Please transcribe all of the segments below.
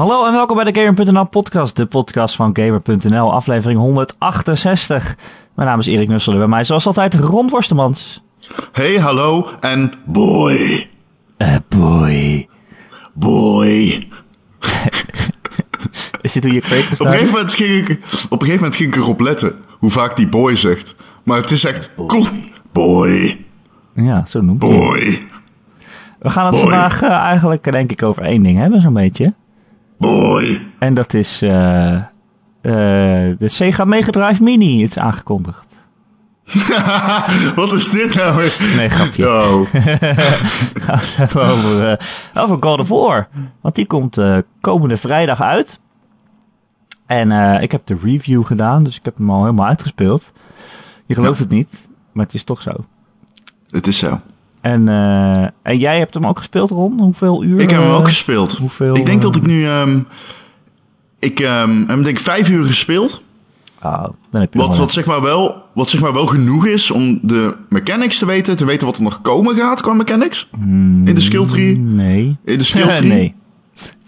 Hallo en welkom bij de Gamer.nl podcast, de podcast van Gamer.nl, aflevering 168. Mijn naam is Erik Nussel en bij mij zoals altijd Ron Worstemans. Hey, hallo en boy. Eh, boy. Boy. Is dit hoe je Kratos Op een, gegeven moment ging ik, op een gegeven moment ging ik erop letten hoe vaak die boy zegt. Maar het is echt cool. Boy. Ja, zo noemt hij. Boy. We gaan het Boy. vandaag eh, eigenlijk eh, denk ik over één ding hebben, zo'n beetje. Boy. En dat is eh, eh, de Sega Mega Drive Mini. Is aangekondigd. Wat is dit nou weer? Nee, grapje. Yo. We gaan het hebben over, eh, over God of War. Want die komt komende vrijdag uit. En ik heb de review gedaan, dus ik heb hem al helemaal uitgespeeld. Je gelooft Ja. het niet, maar het is toch zo. Het is zo. En, eh, en jij hebt hem ook gespeeld, Ron? Hoeveel uur? Ik heb hem eh, ook gespeeld. Hoeveel, Ik denk dat ik eh, nu... ehm, ik ehm, heb denk ik vijf uur gespeeld. Oh, dan heb je Wat, wat, zeg maar wel, wat zeg maar wel genoeg is om de mechanics te weten. Te weten wat er nog komen gaat qua mechanics. Hmm, In de skill tree. Nee. In de skill tree. nee.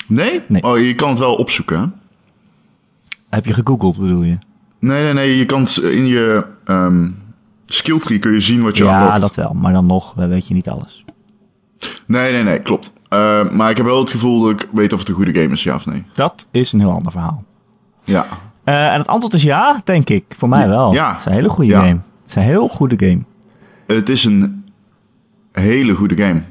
Nee? Nee. Oh, je kan het wel opzoeken. hè? Heb je gegoogeld, bedoel je? Nee, nee, nee. Je kan het in je ehm skill tree kun je zien wat je Ja, unlockt. dat wel. Maar dan nog weet je niet alles. Nee, nee, nee. Klopt. Eh, maar ik heb wel het gevoel dat ik weet of het een goede game is, ja of nee. Dat is een heel ander verhaal. Ja. Eh, en het antwoord is ja, denk ik. Voor mij wel. Ja. Het is een hele goede Ja. game. Het is een heel goede game. Het is een hele goede game.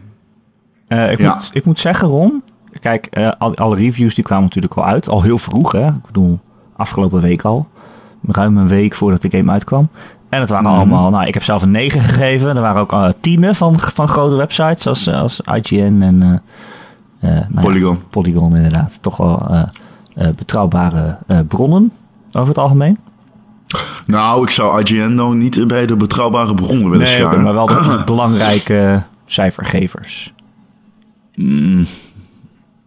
Eh, ik, Ja. moet, ik moet zeggen, Ron. Kijk, al, alle reviews die kwamen natuurlijk al uit. Al heel vroeg, hè. Ik bedoel, afgelopen week al. Ruim een week voordat de game uitkwam. En het waren Mhm. allemaal... Nou, ik heb zelf een 9 gegeven. Er waren ook uh, tienen van, van grote websites. Als, eh, als IGN en... eh, eh, nou ja, Polygon. Polygon, inderdaad. Toch wel eh, eh, betrouwbare eh, bronnen. Over het algemeen. Nou, ik zou IGN nou niet bij de betrouwbare bronnen willen Nee, scharen. maar wel de belangrijke cijfergevers. Mm,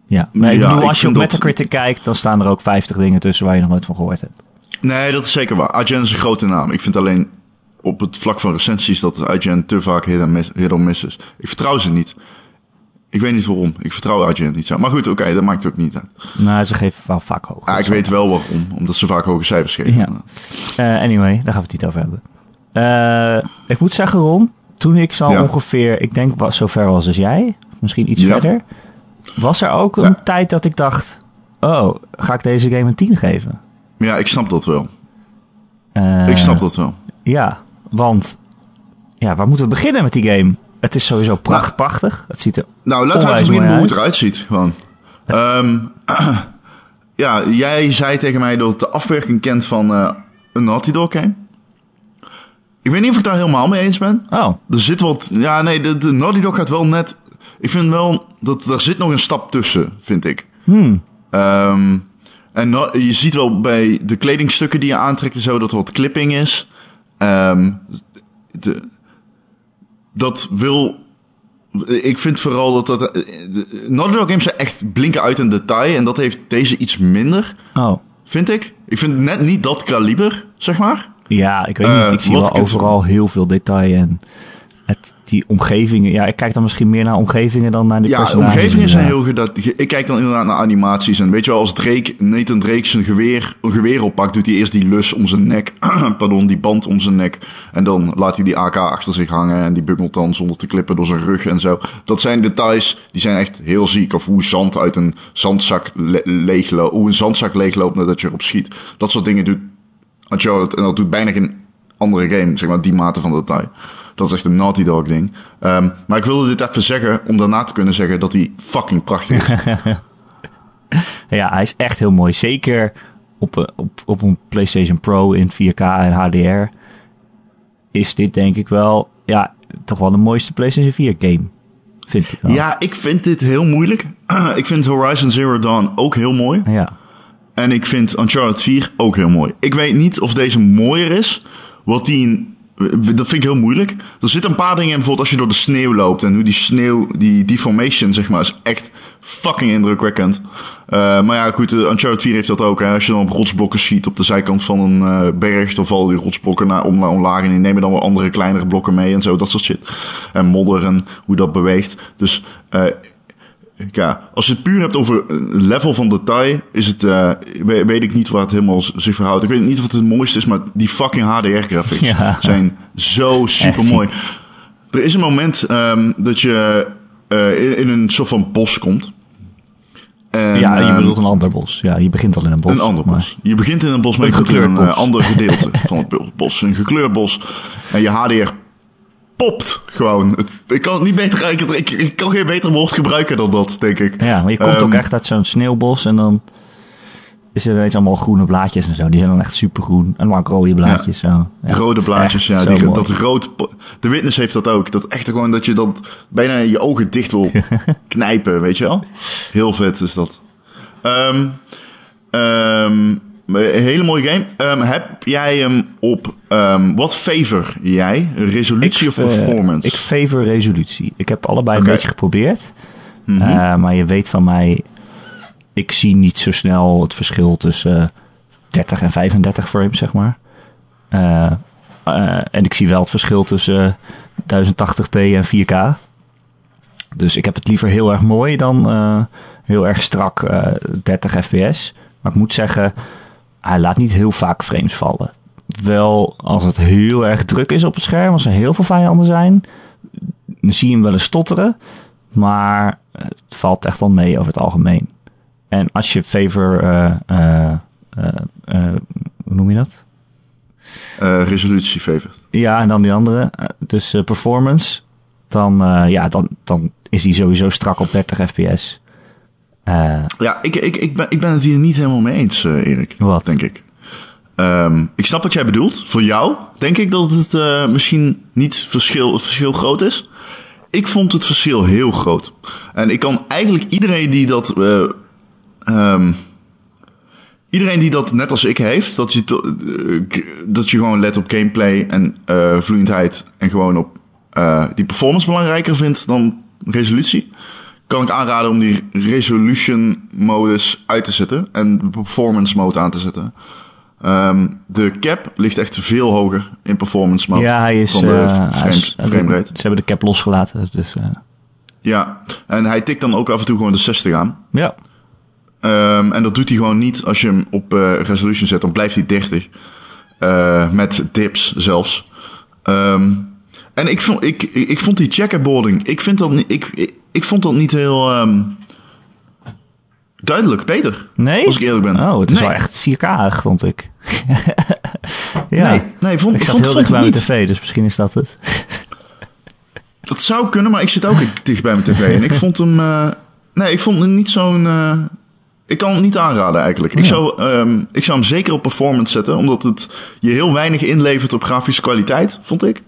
Ja, maar Ja, als je op vind dat- Metacritic kijkt, dan staan er ook 50 dingen tussen waar je nog nooit van gehoord hebt. Nee, dat is zeker waar. IGN is een grote naam. Ik vind alleen op het vlak van recensies dat IGN te vaak hit, en miss, hit or miss is. Ik vertrouw ze niet. Ik weet niet waarom. Ik vertrouw IGN niet zo. Maar goed, oké, dat maakt het ook niet uit. Nou, ze geven wel vaak hoog. Ah, ik weet wel waarom. Omdat ze vaak hoge cijfers geven. Ja. Eh, anyway, daar gaan we het niet over hebben. Eh, ik moet zeggen, Ron, toen ik zo Ja. ongeveer, ik denk wat zover was als jij, misschien iets Ja. verder, was er ook een tijd dat ik dacht, oh, ga ik deze game een 10 geven? Ja, ik snap dat wel. Eh, ik snap dat wel. Ja, want ja, waar moeten we beginnen met die game? Het is sowieso pracht, prachtig. Het ziet er Nou, laten we even beginnen hoe het eruit ziet. Gewoon. Ehm, ja, jij zei tegen mij dat het de afwerking kent van eh, een Naughty Dog game. Ik weet niet of ik daar helemaal mee eens ben. Oh, Er zit wat... Ja, nee, de, de Naughty Dog gaat wel net... Ik vind wel dat er zit nog een stap tussen, vind ik. hmm. Ehm, en je ziet wel bij de kledingstukken die je aantrekt en zo dat er wat clipping is. Ehm, de, dat wil. Ik vind vooral dat dat. eh, de- Naughty Dog games zijn echt blinken uit in detail. En dat heeft deze iets minder, Oh, vind ik. Ik vind net niet dat kaliber, zeg maar. ja, ik weet Eh, niet. Ik zie wel overal heel veel detail en die omgevingen. Ja, ik kijk dan misschien meer naar omgevingen dan naar de Ja, personages. omgevingen zijn heel goed. Ik kijk dan inderdaad naar animaties. En weet je wel, als Drake, Nathan Drake zijn geweer, een geweer oppakt, doet hij eerst die lus om zijn nek. pardon, die band om zijn nek. En dan laat hij die AK achter zich hangen. En die bungelt dan zonder te klippen door zijn rug en zo. Dat zijn details, die zijn echt heel ziek. Of hoe zand uit een zandzak le- leegloopt. Hoe een zandzak leegloopt nadat je erop schiet. Dat soort dingen doet Uncharted. En dat doet bijna geen andere game, zeg maar, die mate van detail. Dat is echt een Naughty Dog ding. Ehm, maar ik wilde dit even zeggen om daarna te kunnen zeggen dat hij fucking prachtig is. Ja, hij is echt heel mooi. Zeker op, een- op, op een PlayStation Pro in 4K en HDR is dit denk ik wel, ja, toch wel de mooiste PlayStation 4 game. Vind ik wel. Ja, ik vind dit heel moeilijk. ik vind Horizon Zero Dawn ook heel mooi. Ja. En ik vind Uncharted 4 ook heel mooi. Ik weet niet of deze mooier is. Wat die in- dat vind ik heel moeilijk. Er zitten een paar dingen in, bijvoorbeeld als je door de sneeuw loopt. En hoe die sneeuw, die deformation zeg maar, is echt fucking indrukwekkend. Eh, maar ja, goed, eh, Uncharted 4 heeft dat ook. Hè. Als je dan op rotsblokken schiet op de zijkant van een eh, berg, dan vallen die rotsblokken naar, om, naar omlaag. En die nemen dan wel andere kleinere blokken mee en zo, dat soort shit. En modder en hoe dat beweegt. Dus eh, ja, als je het puur hebt over level van detail, is het, uh, weet, ik niet waar het helemaal zich verhoudt. Ik weet niet of het het mooiste is, maar die fucking HDR-graphics Ja. zijn zo super mooi. Er is een moment um, dat je uh, in, in, een soort van bos komt. En, ja, je bedoelt een ander bos. Ja, je begint al in een bos. Een ander maar... bos. Je begint in een bos, maar je komt in een uh, ander gedeelte van het bos. Een gekleurd bos. En je HDR popt gewoon. Ik kan het niet beter ik, ik kan geen beter woord gebruiken dan dat, denk ik. Ja, maar je komt um, ook echt uit zo'n sneeuwbos en dan is er ineens allemaal groene blaadjes en zo. Die zijn dan echt supergroen. En maar rode blaadjes ja. zo. Ja, rode blaadjes, ja. Die, dat rood. De witness heeft dat ook. Dat echt gewoon dat je dat bijna je ogen dicht wil knijpen, weet je wel? Heel vet is dat. Um, um, een hele mooie game. Um, heb jij hem op... Um, wat favor jij? Resolutie ik, of performance? Uh, ik favor resolutie. Ik heb allebei okay. een beetje geprobeerd. Mm -hmm. uh, maar je weet van mij... Ik zie niet zo snel het verschil tussen uh, 30 en 35 frames, zeg maar. En ik zie wel het verschil tussen 1080p en 4K. Dus ik heb het liever heel erg mooi dan heel erg strak 30 fps. Maar ik moet zeggen, hij laat niet heel vaak frames vallen. Wel als het heel erg druk is op het scherm, als er heel veel vijanden zijn, dan zie je hem wel eens stotteren. Maar het valt echt wel mee over het algemeen. En als je favor, uh, uh, uh, hoe noem je dat? resolutie favor. Ja, en dan die andere. Dus performance. Dan, ja, dan, dan is hij sowieso strak op 30 fps. Ja, ik, ik, ik, ben, ik ben het hier niet helemaal mee eens, Erik. Wat? Denk ik. Um, ik snap wat jij bedoelt. Voor jou denk ik dat het uh, misschien niet verschil, het verschil groot is. Ik vond het verschil heel groot. En ik kan eigenlijk iedereen die dat. Uh, um, iedereen die dat net als ik heeft, dat je, uh, dat je gewoon let op gameplay en vloeiendheid. En gewoon op die performance belangrijker vindt dan resolutie. Kan ik aanraden om die resolution modus uit te zetten. En de performance mode aan te zetten. Um, de cap ligt echt veel hoger in performance mode. Ja, hij is... Van de uh, frame, frame rate. Ze hebben de cap losgelaten, dus... Uh... Ja, en hij tikt dan ook af en toe gewoon de 60 aan. Ja. Um, en dat doet hij gewoon niet als je hem op uh, resolution zet. Dan blijft hij 30. Uh, met dips zelfs. Um, en ik vond, ik, ik vond die checkerboarding... Ik, vind dat, niet, ik, ik, ik vond dat niet heel... Um, duidelijk beter. Nee? Als ik eerlijk ben. Oh, het is nee. wel echt 4K, vond ik. ja. Nee, nee vond, ik zat vond, heel dicht bij mijn tv, dus misschien is dat het. dat zou kunnen, maar ik zit ook dicht bij mijn tv. En ik vond hem... Uh, nee, ik vond hem niet zo'n... Uh, ik kan het niet aanraden eigenlijk. Ik, Ja. zou, um, ik zou hem zeker op performance zetten, omdat het je heel weinig inlevert op grafische kwaliteit, vond ik.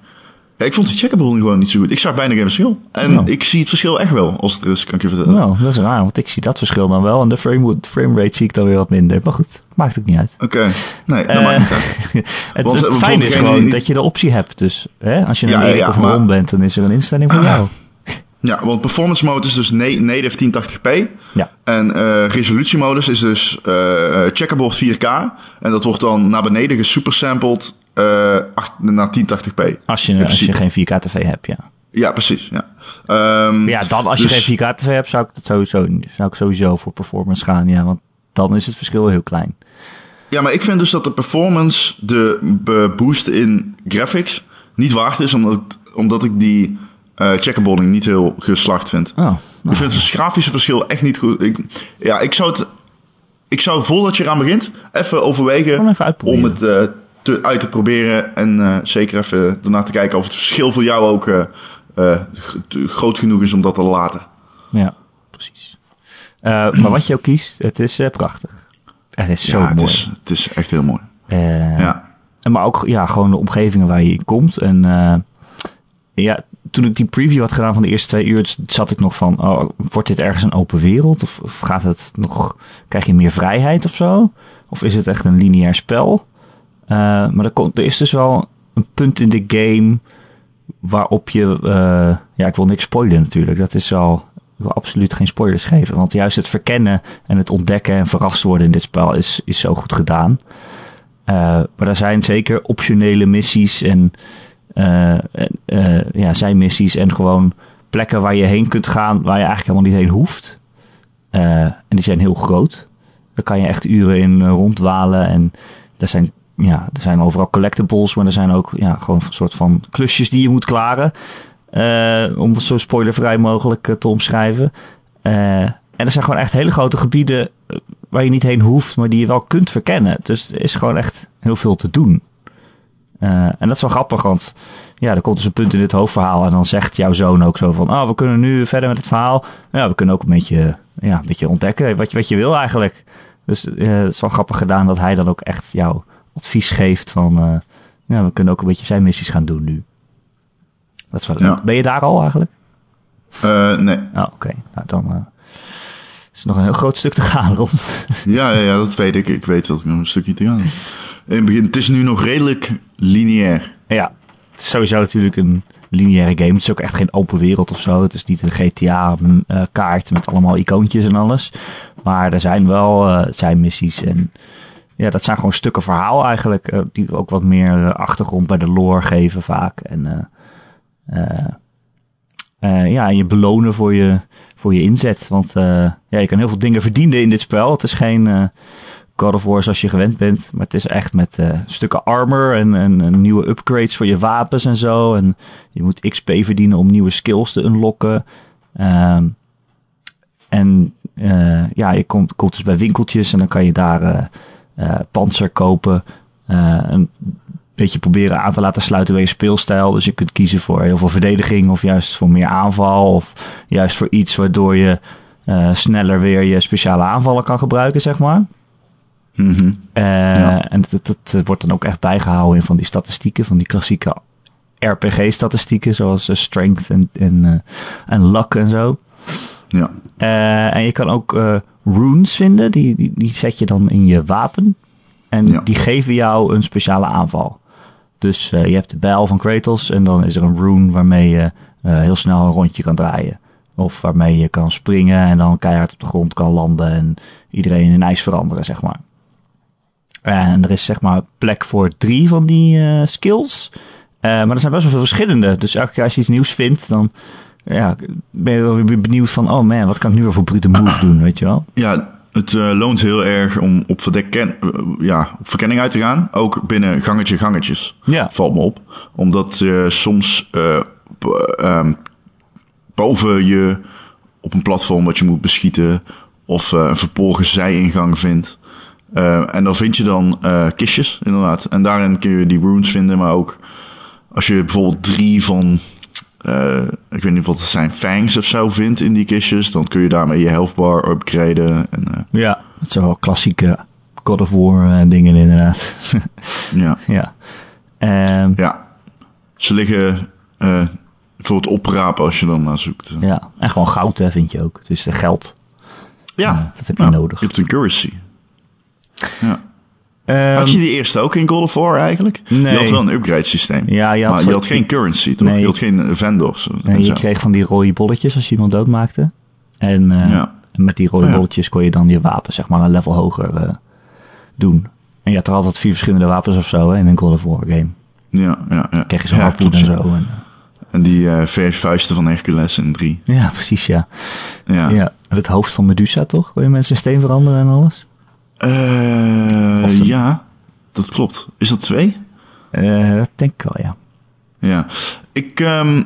Ja, ik vond de checkerboarding gewoon niet zo goed. Ik zag bijna geen verschil. En Nou. ik zie het verschil echt wel, als het er is, kan ik je vertellen. Nou, dat is raar, want ik zie dat verschil dan wel. En de frame, frame rate zie ik dan weer wat minder. Maar goed, maakt ook niet uit. Oké, nee, dat Eh, maakt niet uit. Het, Want, het eh, voor fijne is gewoon niet- dat je de optie hebt. Dus hè, als je een Ja, Erik ja, of een maar- Ron bent, dan is er een instelling voor jou. Ja, want performance mode is dus na- native 1080p. Ja. En eh resolutiemodus is dus eh checkerboard 4K. En dat wordt dan naar beneden gesupersampled acht- naar 1080p. Als je, als je geen 4K tv hebt, ja. Ja, precies. Ja, Ehm, Ja, dan als dus- je geen 4K tv hebt, zou ik, dat sowieso, zou ik sowieso voor performance gaan. Ja, want dan is het verschil heel klein. Ja, maar ik vind dus dat de performance, de boost in graphics, niet waard is. Omdat, omdat ik die eh checkerboarding niet heel geslaagd vind. Oh, Ik vind het grafische verschil echt niet goed. Ik, ja, ik zou het. Ik zou voordat je eraan begint, even overwegen even om het eh, te, uit te proberen. En eh, zeker even ernaar te kijken of het verschil voor jou ook eh, eh, groot genoeg is om dat te laten. ja, precies. Maar wat je ook kiest, het is prachtig. Het is zo ja, het mooi. is, het is echt heel mooi. Ja. En maar ook ja, gewoon de omgevingen waar je in komt. En ja, toen ik die preview had gedaan van de eerste twee uur, zat ik nog van, oh, wordt dit ergens een open wereld? Of, of gaat het nog, krijg je meer vrijheid of zo? Of is het echt een lineair spel? Eh, maar er, er is dus wel een punt in de game waarop je, eh, ja, ik wil niks spoilen natuurlijk. Dat is al, ik wil absoluut geen spoilers geven. Want juist het verkennen en het ontdekken en verrast worden in dit spel is, is zo goed gedaan. Eh, maar er zijn zeker optionele missies en eh, ja, zijn missies en gewoon plekken waar je heen kunt gaan waar je eigenlijk helemaal niet heen hoeft. En die zijn heel groot. Daar kan je echt uren in uh, rondwalen. En er zijn, ja, er zijn overal collectibles, maar er zijn ook ja, gewoon een soort van klusjes die je moet klaren. Uh, om het zo spoilervrij mogelijk te omschrijven. en er zijn gewoon echt hele grote gebieden waar je niet heen hoeft, maar die je wel kunt verkennen. Dus er is gewoon echt heel veel te doen. en dat is wel grappig, want ja, er komt dus een punt in dit hoofdverhaal en dan zegt jouw zoon ook zo van, oh, we kunnen nu verder met het verhaal. Ja, we kunnen ook een beetje, ja, een beetje ontdekken wat je, wat je wil eigenlijk. Dus het is wel grappig gedaan dat hij dan ook echt jouw advies geeft van, uh, ja, we kunnen ook een beetje zijn missies gaan doen nu. Dat is wel, ja. Ben je daar al eigenlijk? Uh, nee. Oh, oké. Nou, dan is er nog een heel groot stuk te gaan rond. ja, ja, ja, dat weet ik. Ik weet dat ik nog een stukje te gaan In het begin, het is nu nog redelijk lineair. Ja, het is sowieso natuurlijk een lineaire game. Het is ook echt geen open wereld of zo. Het is niet een GTA-kaart met allemaal icoontjes en alles. Maar er zijn wel uh, zijn missies en ja, dat zijn gewoon stukken verhaal eigenlijk. Uh, die ook wat meer uh, achtergrond bij de lore geven vaak. En ja, je belonen voor je, voor je inzet. Want ja, je kan heel veel dingen verdienen in dit spel. Het is geen God of War zoals je gewend bent. Maar het is echt met stukken armor en, en, nieuwe upgrades voor je wapens en zo. En je moet XP verdienen om nieuwe skills te unlocken. Um, en ja, je komt, komt dus bij winkeltjes en dan kan je daar panzer kopen. een beetje proberen aan te laten sluiten bij je speelstijl. Dus je kunt kiezen voor heel veel verdediging of juist voor meer aanval. Of juist voor iets waardoor je sneller weer je speciale aanvallen kan gebruiken, zeg maar. Mm -hmm. uh, ja. En dat, dat, dat, wordt dan ook echt bijgehouden in van die statistieken, van die klassieke RPG-statistieken, zoals uh, strength en, en, uh, en luck en zo. Ja. en je kan ook runes vinden, die, die, die zet je dan in je wapen. En ja. die geven jou een speciale aanval. Dus je hebt de bijl van Kratos en dan is er een rune waarmee je heel snel een rondje kan draaien. Of waarmee je kan springen en dan keihard op de grond kan landen en iedereen in ijs veranderen, zeg maar. En er is zeg maar plek voor drie van die uh, skills. Maar er zijn best wel veel verschillende. Dus elke keer als je iets nieuws vindt, dan ja, ben je wel weer benieuwd van... oh man, wat kan ik nu weer voor brute move doen, weet je wel? Ja, het uh, loont heel erg om op, verdek ja, op verkenning uit te gaan. Ook binnen gangetje gangetjes. Ja. Valt me op. Omdat je soms um, boven je op een platform wat je moet beschieten... of een verborgen zijingang vindt... En dan vind je dan kistjes, inderdaad. En daarin kun je die runes vinden, maar ook als je bijvoorbeeld drie van, uh, ik weet niet wat het zijn, fangs of zo vindt in die kistjes, dan kun je daarmee je health bar upgraden. En, ja, dat zijn wel klassieke God of War dingen inderdaad. ja. Ja. Um, ja. Ze liggen voor het oprapen als je dan naar zoekt. Ja, en gewoon goud hè, vind je ook. Dus de geld. Ja. dat heb je nodig. Je hebt een currency. Ja. Um, had je die eerste ook in God of War eigenlijk? Nee. Je had wel een upgrade systeem. Ja, je had, maar je had geen currency, toch? Nee. Je had geen vendors. Nee, je kreeg van die rode bolletjes als je iemand doodmaakte. En uh, ja. met die rode bolletjes kon je dan je wapen zeg maar een level hoger uh, doen. En je had er altijd vier verschillende wapens of zo hè, in een God of War game. Ja, ja, ja. kreeg je zo'n ja, en zo. En, en die uh, vuisten van Hercules in drie. Ja, precies, ja. Ja. ja. Het hoofd van Medusa, toch? Kon je mensen in steen veranderen en alles? Uh, ja, dat klopt. Is dat twee? Uh, dat denk ik wel, ja. Ja. Ik, um,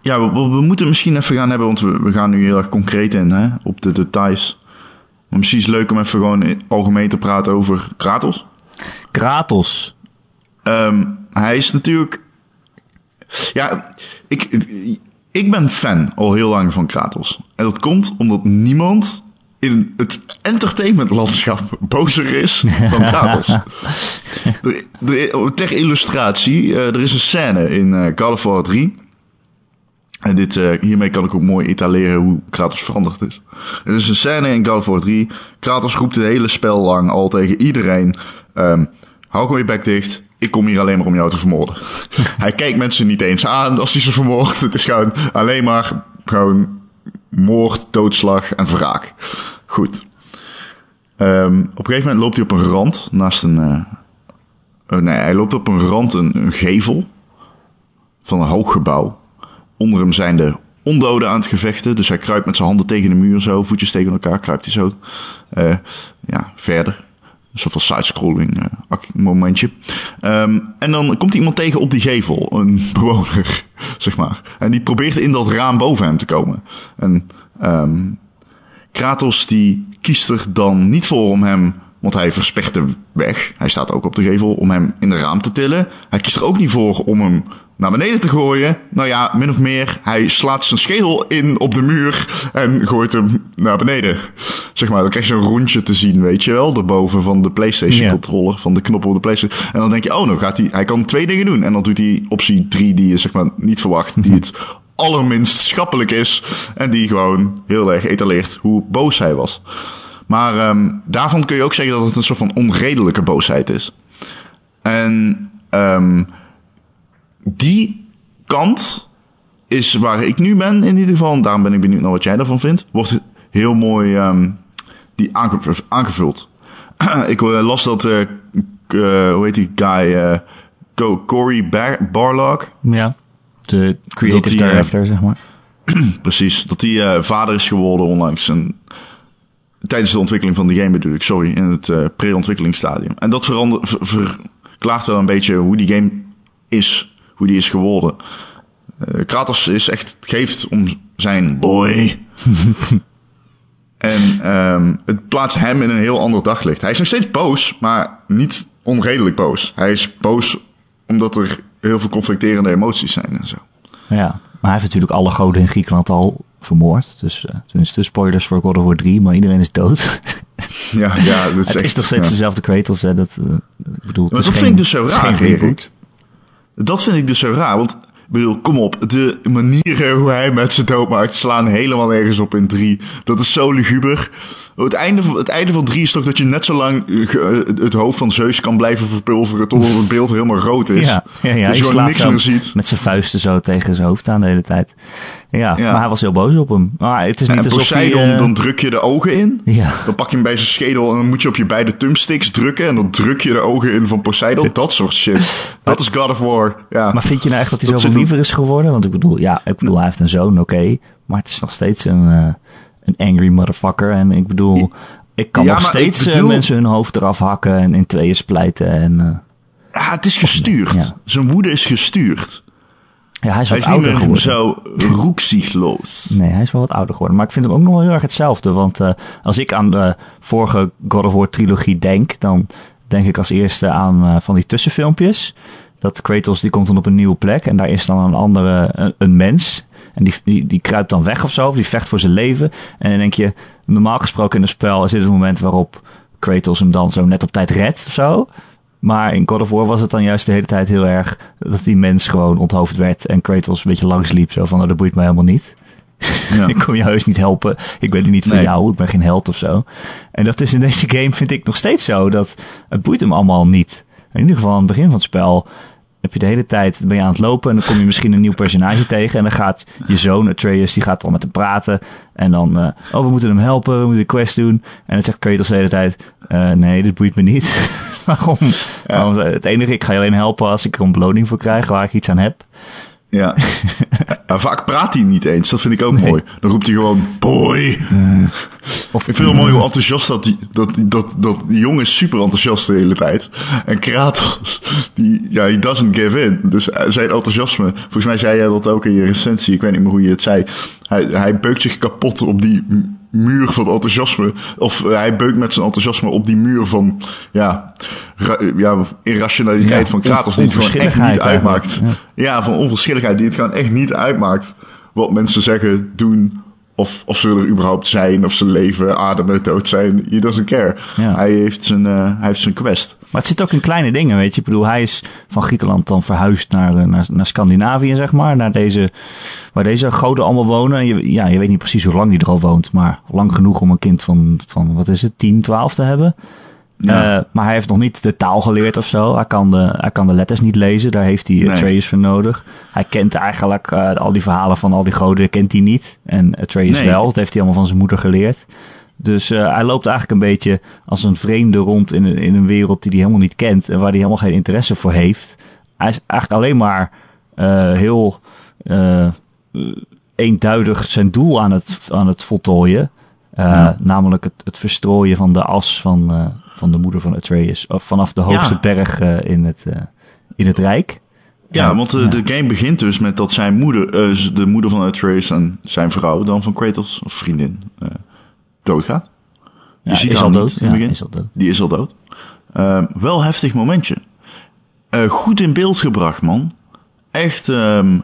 ja, we, we, moeten misschien even gaan hebben, want we, we gaan nu heel erg concreet in, hè, op de details. Maar misschien is het leuk om even gewoon algemeen te praten over Kratos. Kratos? Um, hij is natuurlijk... Ja, ik, ik ben fan al heel lang van Kratos. En dat komt omdat niemand in het entertainmentlandschap bozer is dan Kratos. er, ter illustratie, uh, er is een scène in uh, God of War 3. En dit, uh, hiermee kan ik ook mooi etaleren hoe Kratos veranderd is. Er is een scène in God of War 3. Kratos roept het hele spel lang al tegen iedereen. Um, hou gewoon je bek dicht. Ik kom hier alleen maar om jou te vermoorden. hij kijkt mensen niet eens aan als hij ze vermoordt. Het is gewoon alleen maar gewoon moord, doodslag en wraak. Goed. Um, op een gegeven moment loopt hij op een rand naast een. Uh, uh, nee, hij loopt op een rand, een, gevel van een hoog gebouw. Onder hem zijn de ondoden aan het gevechten. Dus hij kruipt met zijn handen tegen de muur zo, voetjes tegen elkaar, kruipt hij zo uh, ja, verder. Van sidescrolling uh, momentje. Um, en dan komt iemand tegen op die gevel, een bewoner, zeg maar. En die probeert in dat raam boven hem te komen. En um, Kratos die kiest er dan niet voor om hem want hij verspekt de weg. Hij staat ook op de gevel om hem in de raam te tillen. Hij kiest er ook niet voor om hem naar beneden te gooien. Nou ja, min of meer. Hij slaat zijn schedel in op de muur en gooit hem naar beneden. Zeg maar, dan krijg je een rondje te zien, weet je wel. Erboven van de PlayStation controller, van de knop op de PlayStation. En dan denk je, oh, nou gaat hij, hij kan twee dingen doen. En dan doet hij optie 3 die je zeg maar niet verwacht. Die het allerminst schappelijk is. En die gewoon heel erg etaleert hoe boos hij was. Maar um, daarvan kun je ook zeggen dat het een soort van onredelijke boosheid is. En um, die kant is waar ik nu ben in ieder geval. En daarom ben ik benieuwd naar wat jij ervan vindt. Wordt heel mooi um, die aangevuld. ik uh, las dat, uh, hoe heet die guy, Corey Bar. Ja, de creative director, zeg maar. precies, dat hij vader is geworden onlangs. En tijdens de ontwikkeling van de game bedoel ik, sorry, in het uh, pre-ontwikkelingsstadium. En dat verander, ver, verklaart wel een beetje hoe die game is, hoe die is geworden. Uh, Kratos is echt, geeft om zijn boy. en um, het plaatst hem in een heel ander daglicht. Hij is nog steeds boos, maar niet onredelijk boos. Hij is boos omdat er heel veel conflicterende emoties zijn en zo. Ja, maar hij heeft natuurlijk alle goden in Griekenland al vermoord. Dus uh, tenminste, spoilers voor God of War 3, maar iedereen is dood. ja, ja, dat is het echt, is nog steeds dezelfde Kratos, hè. Dat, uh, ik bedoel, maar dat geen, vind ik dus zo raar, Erik. Dat vind ik dus zo raar, want ik bedoel, kom op, de manieren hoe hij met zijn dood maakt slaan helemaal nergens op in 3. Dat is zo luguber. Het einde, van, het einde van 3 is toch dat je net zo lang het hoofd van Zeus kan blijven verpulveren tot het beeld helemaal rood is. Ja, ja, ja. Dus je gewoon niks meer ziet. Met zijn vuisten zo tegen zijn hoofd aan de hele tijd. Ja, ja. maar hij was heel boos op hem. Maar het is niet en alsof Poseidon, hij, uh... dan druk je de ogen in. Ja. Dan pak je hem bij zijn schedel en dan moet je op je beide thumbsticks drukken. En dan druk je de ogen in van Poseidon. Dat soort shit. Dat is God of War. Ja. Maar vind je nou echt dat hij zoveel liever is geworden? Want ik bedoel, ja, ik bedoel, hij heeft een zoon, oké. Okay, maar het is nog steeds een, uh, een angry motherfucker. En ik bedoel, ik kan Ja, nog steeds bedoel- mensen hun hoofd eraf hakken en in tweeën splijten. En, uh, Ja, het is gestuurd. Ja. Zijn woede is gestuurd. ja, hij is Hij is niet ouder meer geworden. zo roekzichtloos. Nee, hij is wel wat ouder geworden. Maar ik vind hem ook nog wel heel erg hetzelfde. Want uh, als ik aan de vorige God of War trilogie denk, dan denk ik als eerste aan uh, van die tussenfilmpjes. Dat Kratos die komt dan op een nieuwe plek en daar is dan een andere, een, een mens. En die, die, die kruipt dan weg of zo, of die vecht voor zijn leven. En dan denk je, normaal gesproken in een spel is dit het moment waarop Kratos hem dan zo net op tijd redt of zo. Maar in God of War was het dan juist de hele tijd heel erg dat die mens gewoon onthoofd werd en Kratos een beetje langs liep. Zo van, nou, dat boeit mij helemaal niet. Ja. ik kom je heus niet helpen. Ik ben er niet Nee. jou. Ik ben geen held of zo. En dat is in deze game, vind ik, nog steeds zo. Dat het boeit hem allemaal niet. In ieder geval aan het begin van het spel heb je de hele tijd ben je aan het lopen en dan kom je misschien een nieuw personage tegen en dan gaat je zoon Atreus die gaat al met hem praten en dan eh, oh we moeten hem helpen we moeten een quest doen en dan zegt Kratos de hele tijd eh, nee dit boeit me niet. Waarom? Waarom? het enige ik ga je alleen helpen als ik er een beloning voor krijg waar ik iets aan heb Ja. En vaak praat hij niet eens. Dat vind ik ook mooi. Dan roept hij gewoon boy. of Ik vind het mooi hoe enthousiast dat die, dat, dat, dat die jongen is super enthousiast de hele tijd. En Kratos, die, ja, he doesn't give in. Dus eh, zijn enthousiasme, volgens mij zei jij dat ook in je recensie, ik weet niet meer hoe je het zei. Hij, hij beukt zich kapot op die muur van enthousiasme. Of eh, hij beukt met zijn enthousiasme op die muur van, ja, ja irrationaliteit Ja, van Kratos, die het gewoon echt niet uitmaakt. Ja, van onverschilligheid, die het gewoon echt niet uitmaakt. Wat mensen zeggen, doen, of, of ze er überhaupt zijn, of ze leven, ademen, dood zijn. He doesn't care. Ja. Hij, heeft zijn, eh, hij heeft zijn quest. Maar het zit ook in kleine dingen, weet je. Ik bedoel, hij is van Griekenland dan verhuisd naar, eh, naar, naar Scandinavië, zeg maar. Naar deze, waar deze goden allemaal wonen. En Je, ja, je weet niet precies hoe lang die er al woont. Maar lang genoeg om een kind van, van wat is het, 10, 12 te hebben. Ja. Eh, maar hij heeft nog niet de taal geleerd of zo. Hij kan de, hij kan de letters niet lezen. Daar heeft hij Nee. Atreus voor nodig. Hij kent eigenlijk eh, al die verhalen van al die goden kent hij niet. En Atreus Nee. wel. Dat heeft hij allemaal van zijn moeder geleerd. Dus eh, hij loopt eigenlijk een beetje als een vreemde rond in een, in een wereld die hij helemaal niet kent. En waar hij helemaal geen interesse voor heeft. Hij is eigenlijk alleen maar eh, heel... eh, eenduidig zijn doel aan het, aan het voltooien. Ja. Namelijk het, het verstrooien van de as van, van de moeder van Atreus. Vanaf de hoogste Ja. berg in, het, in het Rijk. Ja, want de, ja. de game begint dus met dat zijn moeder, de moeder van Atreus en zijn vrouw dan van Kratos, of vriendin, doodgaat. Je Ja, ziet is al niet dood. in het Ja, begin. is al dood. Die is al dood. Ehm, wel heftig momentje. Eh, goed in beeld gebracht, man. Echt ehm,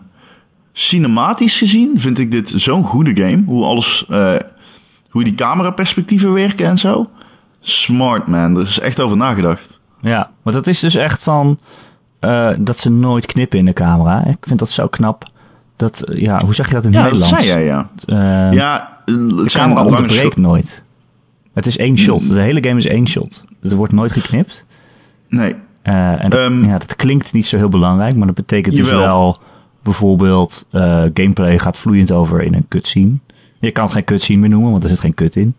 cinematisch gezien vind ik dit zo'n goede game. Hoe alles, eh, hoe die cameraperspectieven werken en zo. Smart, man. Er is echt over nagedacht. Ja, maar dat is dus echt van eh, dat ze nooit knippen in de camera. Ik vind dat zo knap. Dat, ja, hoe zeg je dat in Ja, dat Nederlands? zei jij, ja. Ja, het de zijn camera onderbreekt nooit. Het is één shot. De hele game is één shot. Er wordt nooit geknipt. Nee, Eh, en dat, Ehm, ja, dat klinkt niet zo heel belangrijk, maar dat betekent dus wel bijvoorbeeld eh, gameplay gaat vloeiend over in een cutscene. Je kan het geen cutscene meer noemen, want er zit geen cut in.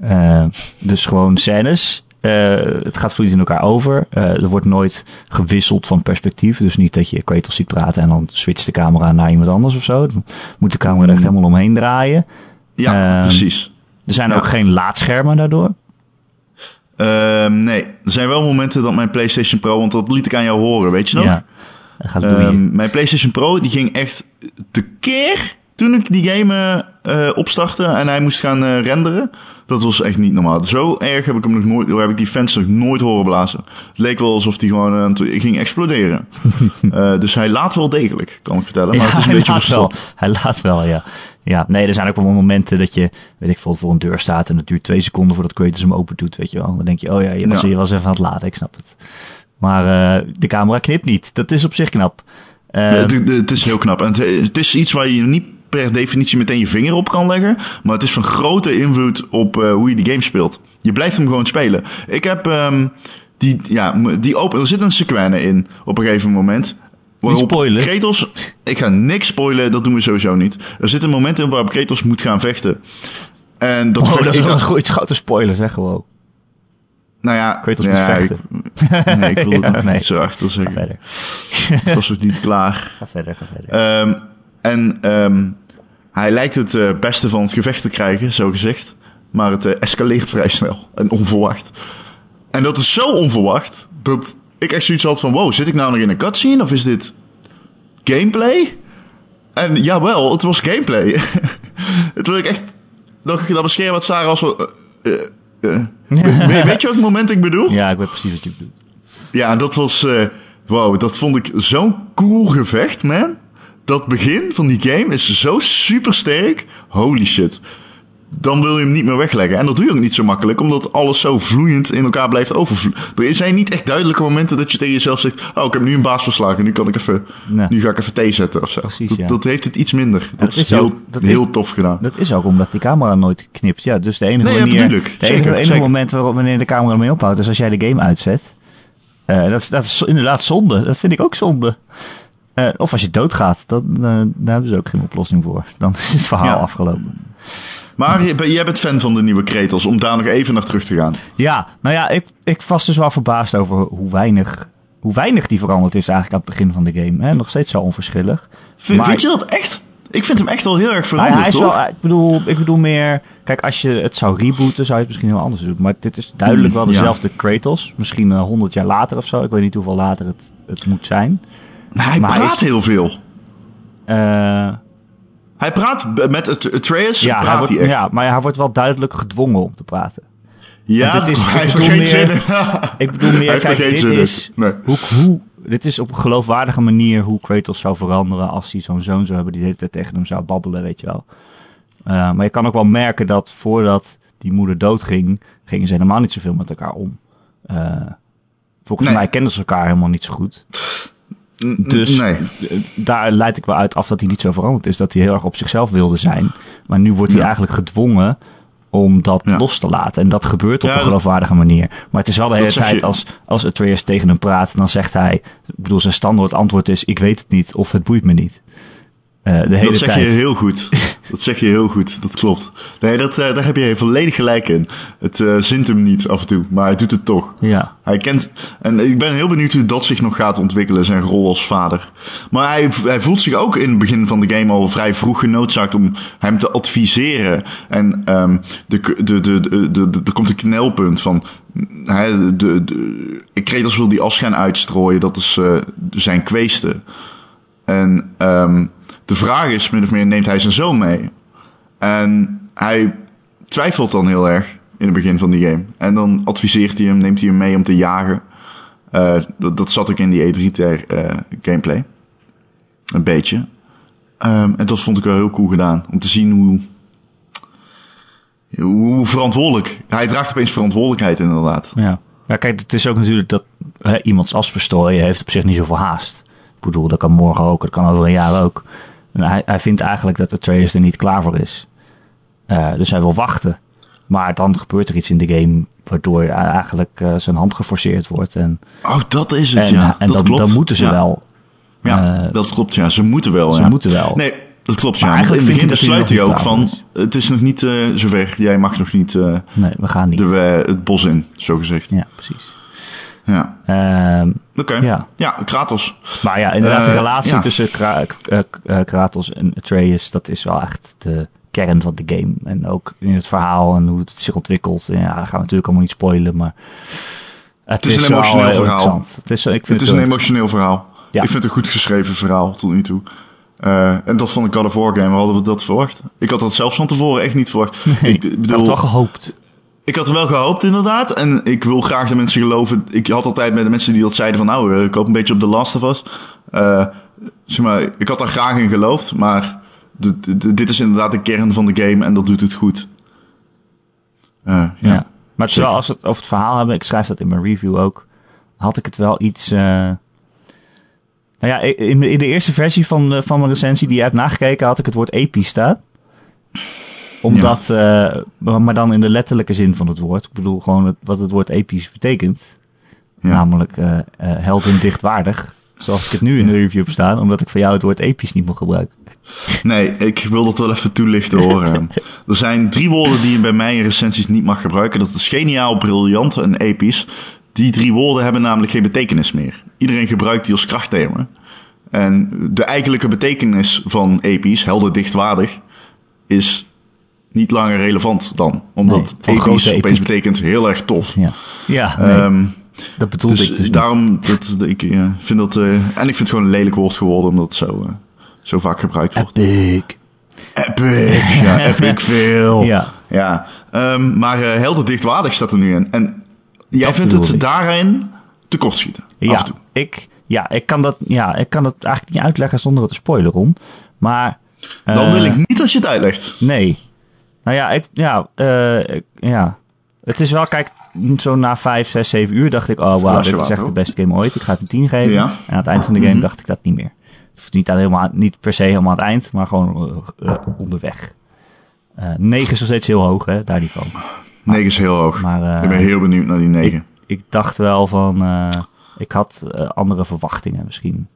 Eh, dus gewoon scènes. Het gaat vloeiend in elkaar over. Er wordt nooit gewisseld van perspectief. Dus niet dat je Kratos ziet praten en dan switcht de camera naar iemand anders of zo. Dan moet de camera er echt Mm. helemaal omheen draaien. Ja, Ehm, precies. Er zijn Ja. ook geen laadschermen daardoor. Ehm, nee, er zijn wel momenten dat mijn PlayStation Pro, want dat liet ik aan jou horen, weet je nog? Ja, dat gaat boeien. Ehm, mijn PlayStation Pro die ging echt tekeer toen ik die game eh, opstartte en hij moest gaan eh, renderen. Dat was echt niet normaal. Zo erg heb ik hem nog nooit, heb ik die fans nog nooit horen blazen. Het leek wel alsof hij gewoon eh, ging exploderen. Dus hij laat wel degelijk, kan ik vertellen. Maar het is een beetje verstopt. Hij laat wel, ja. Ja, nee, er zijn ook wel momenten dat je, weet ik veel, voor een deur staat en het duurt twee seconden voordat Kratos hem open doet, weet je wel. Dan denk je, oh ja, je was, Ja. je was even aan het laden, ik snap het. Maar eh, de camera knipt niet. Dat is op zich knap. Eh, het, het- het is heel knap. En het, het is iets waar je niet per definitie meteen je vinger op kan leggen. Maar het is van grote invloed op eh, hoe je die game speelt. Je blijft hem gewoon spelen. Ik heb ehm, die, ja, die open. Er zit een sequence in op een gegeven moment. Waarop spoilen. Kratos. Ik ga niks spoilen, dat doen we sowieso niet. Er zit een moment in waarop Kratos moet gaan vechten. En dat, oh, dat is wel een grote spoiler, zeg gewoon. Nou ja, Kratos ja, moet ik- vechten. nee, ik wil het Ja, nog nee. niet zo achter Ga zeggen. verder. Ik was nog niet klaar. Ga verder, ga verder. Ehm, en ehm, hij lijkt het eh, beste van het gevecht te krijgen, zo gezegd. Maar het eh, escaleert vrij snel en onverwacht. En dat is zo onverwacht dat ik echt zoiets had van... Wow, zit ik nou nog in een cutscene of is dit gameplay? En jawel, het was gameplay. het wil ik echt nog dat bescheren wat Sarah als... weet je welk moment ik bedoel? ja, ik weet precies wat je bedoelt. Ja, dat was. eh wow, dat vond ik zo'n cool gevecht, man. Dat begin van die game is zo super sterk. Holy shit. Dan wil je hem niet meer wegleggen. En dat doe je ook niet zo makkelijk, omdat alles zo vloeiend in elkaar blijft overvloeien. Er zijn niet echt duidelijke momenten dat je tegen jezelf zegt: Oh, ik heb nu een baas verslagen. Nu, kan ik even, Nee. nu ga ik even thee zetten of zo. Precies, dat, ja. dat heeft het iets minder. Dat is, heel, ook- dat heel is- tof gedaan. Dat is ook omdat die camera nooit knipt. Ja, dus de enige Nee, dat manier, de Zeker, enige, zeker. moment waarop wanneer de camera ermee ophoudt, is als jij de game uitzet. Eh, dat, is, dat is inderdaad zonde. Dat vind ik ook zonde. Eh, of als je doodgaat, dan, eh, daar hebben ze ook geen oplossing voor. Dan is het verhaal afgelopen. Maar je- jij bent fan van de nieuwe Kratos, om daar nog even naar terug te gaan. Ja, nou ja, ik, ik was dus wel verbaasd over hoe weinig, hoe weinig die veranderd is eigenlijk aan het begin van de game. Hè? Nog steeds zo onverschillig. Vind, Maar- vind je dat echt? Ik vind hem echt wel heel erg veranderd, hij is wel, ik, bedoel, ik bedoel meer... Kijk, als je het zou rebooten, zou je het misschien heel anders doen. Maar dit is duidelijk wel Mm, ja. dezelfde Kratos. Misschien eh, honderd jaar later of zo. Ik weet niet hoeveel later het, het moet zijn. Nou, hij Maar hij praat is- heel veel. Eh, Hij praat met het Atreus, ja, hij praat wordt, hij echt. ja, maar hij wordt wel duidelijk gedwongen om te praten. Ja, dit is- hij heeft ik er bedoel geen zin in. Ik bedoel meer, kijk, dit is, Nee. hoe, hoe, dit is op een geloofwaardige manier hoe Kratos zou veranderen als hij zo'n zoon zou hebben die de hele tijd tegen hem zou babbelen, weet je wel. Eh, maar je kan ook wel merken dat voordat die moeder doodging, gingen ze helemaal niet zoveel met elkaar om. Eh, volgens Nee. mij kenden ze elkaar helemaal niet zo goed. Dus Nee. daar leid ik wel uit af dat hij niet zo veranderd is. Dat hij heel erg op zichzelf wilde zijn. Maar nu wordt hij Ja. eigenlijk gedwongen om dat Ja. los te laten. En dat gebeurt op Ja, een geloofwaardige manier. Maar het is wel de hele tijd je- als, als Atreus tegen hem praat, dan zegt hij... Ik bedoel, zijn standaard antwoord is, ik weet het niet of het boeit me niet. Eh, de hele Dat zeg tijd. je heel goed. Dat zeg je heel goed, dat klopt. Nee, dat, eh, daar heb je volledig gelijk in. Het eh, zint hem niet af en toe, maar hij doet het toch. Ja. Hij kent, en ik ben heel benieuwd hoe dat zich nog gaat ontwikkelen, zijn rol als vader. Maar hij, hij voelt zich ook in het begin van de game al vrij vroeg genoodzaakt om hem te adviseren. En ehm de, de, de, de, de, de- er komt een knelpunt van, hij, de, de, Kratos wil die as gaan uitstrooien, dat is zijn kweeste. En ehm de vraag is, min of meer, neemt hij zijn zoon mee? En hij twijfelt dan heel erg in het begin van die game. En dan adviseert hij hem, neemt hij hem mee om te jagen. Eh, dat, dat zat ook in die E3 ter, eh, gameplay. Een beetje. Ehm, en dat vond ik wel heel cool gedaan. Om te zien hoe, hoe verantwoordelijk. Hij draagt opeens verantwoordelijkheid inderdaad. Ja. ja, kijk, het is ook natuurlijk dat hè, iemands as verstrooien heeft op zich niet zoveel haast. Ik bedoel, dat kan morgen ook, dat kan over een jaar ook. En hij, hij vindt eigenlijk dat de Atreus er niet klaar voor is. Eh, dus hij wil wachten. Maar dan gebeurt er iets in de game waardoor eigenlijk eh, zijn hand geforceerd wordt. En, Oh, dat is het, en, ja. en dat dan, klopt. dan moeten ze Ja. wel. Ja, eh, dat klopt, ja. Ze moeten wel, Ze ja. moeten wel. Nee, dat klopt, ja. Eigenlijk in het begin vindt hij besluit ook van... Het is nog niet eh, zover. Jij mag nog niet eh, Nee, we gaan niet. de, eh, het bos in, zo gezegd. Ja, precies. Ja, Ja. Ja. Kratos. Maar ja, inderdaad, de Eh, relatie ja. tussen Kra eh, eh, Kratos en Atreus, dat is wel echt de kern van de game. En ook in het verhaal en hoe het zich ontwikkelt. En ja, daar gaan we natuurlijk allemaal niet spoilen, maar... Het, is een emotioneel verhaal. Het is, ik vind Het is wel een emotioneel verhaal. Ja. Ik vind het een goed geschreven verhaal tot nu toe. En dat vond ik God of War game. Hadden we dat verwacht? Ik had dat zelfs van tevoren echt niet verwacht. ik Ik had bedoel, wel gehoopt. Ik had er wel gehoopt inderdaad. En ik wil graag de mensen geloven. Ik had altijd met de mensen die dat zeiden van nou, eh, ik hoop een beetje op The Last of Us. Eh, zeg maar, ik had daar graag in geloofd. Maar de- de- de- dit is inderdaad de kern van de game en dat doet het goed. Eh, ja. Ja. Maar terwijl als we het over het verhaal hebben, ik schrijf dat in mijn review ook, had ik het wel iets... eh, Nou ja, in, in de eerste versie van, de- van mijn recensie die je hebt nagekeken, had ik het woord episch staan. Omdat, eh, maar dan in de letterlijke zin van het woord. Ik bedoel gewoon het, wat het woord episch betekent. Ja. Namelijk eh heldendichtwaardig. Zoals ik het nu in de review heb staan, omdat ik van jou het woord episch niet mag gebruiken. Nee, ik wil dat wel even toelichten hoor. er zijn drie woorden die je bij mij in recensies niet mag gebruiken. Dat is geniaal, briljant en episch. Die drie woorden hebben namelijk geen betekenis meer. Iedereen gebruikt die als krachttermen. En de eigenlijke betekenis van episch, helder dichtwaardig, is niet langer relevant dan. Omdat Nee, episch opeens betekent heel erg tof. Ja, ja nee, Ehm, dat bedoelde dus ik dus daarom, dat- ik eh, vind dat, eh, en ik vind het gewoon een lelijk woord geworden, omdat het zo, eh, zo vaak gebruikt wordt. Epic. Epic. Ja, epic veel. Ja. Ja. Ehm, maar eh helder dichtwaardig staat er nu in. En jij Dat vindt bedoel het ik. daarin tekortschieten. Af Ja, en toe. ik, ja, ik kan dat, ja, ik kan dat eigenlijk niet uitleggen zonder het te spoilen, Ron. Maar... Dan wil ik niet dat je het uitlegt. Nee. Nou ja, ik, ja, eh, ik- ja. Het is wel, kijk, zo na vijf, zes, zeven uur dacht ik, oh wauw, dit is echt de beste game ooit. Ik ga het een 10 geven. Ja. En aan het eind van de game Mhm. dacht ik dat niet meer. Niet, aan helemaal, niet per se helemaal aan het eind, maar gewoon eh, eh, onderweg. Eh 9 is nog steeds heel hoog, hè, daar niet van. 9 is heel hoog. Maar ik ben heel benieuwd naar die 9. ik dacht wel van, ik had andere verwachtingen misschien.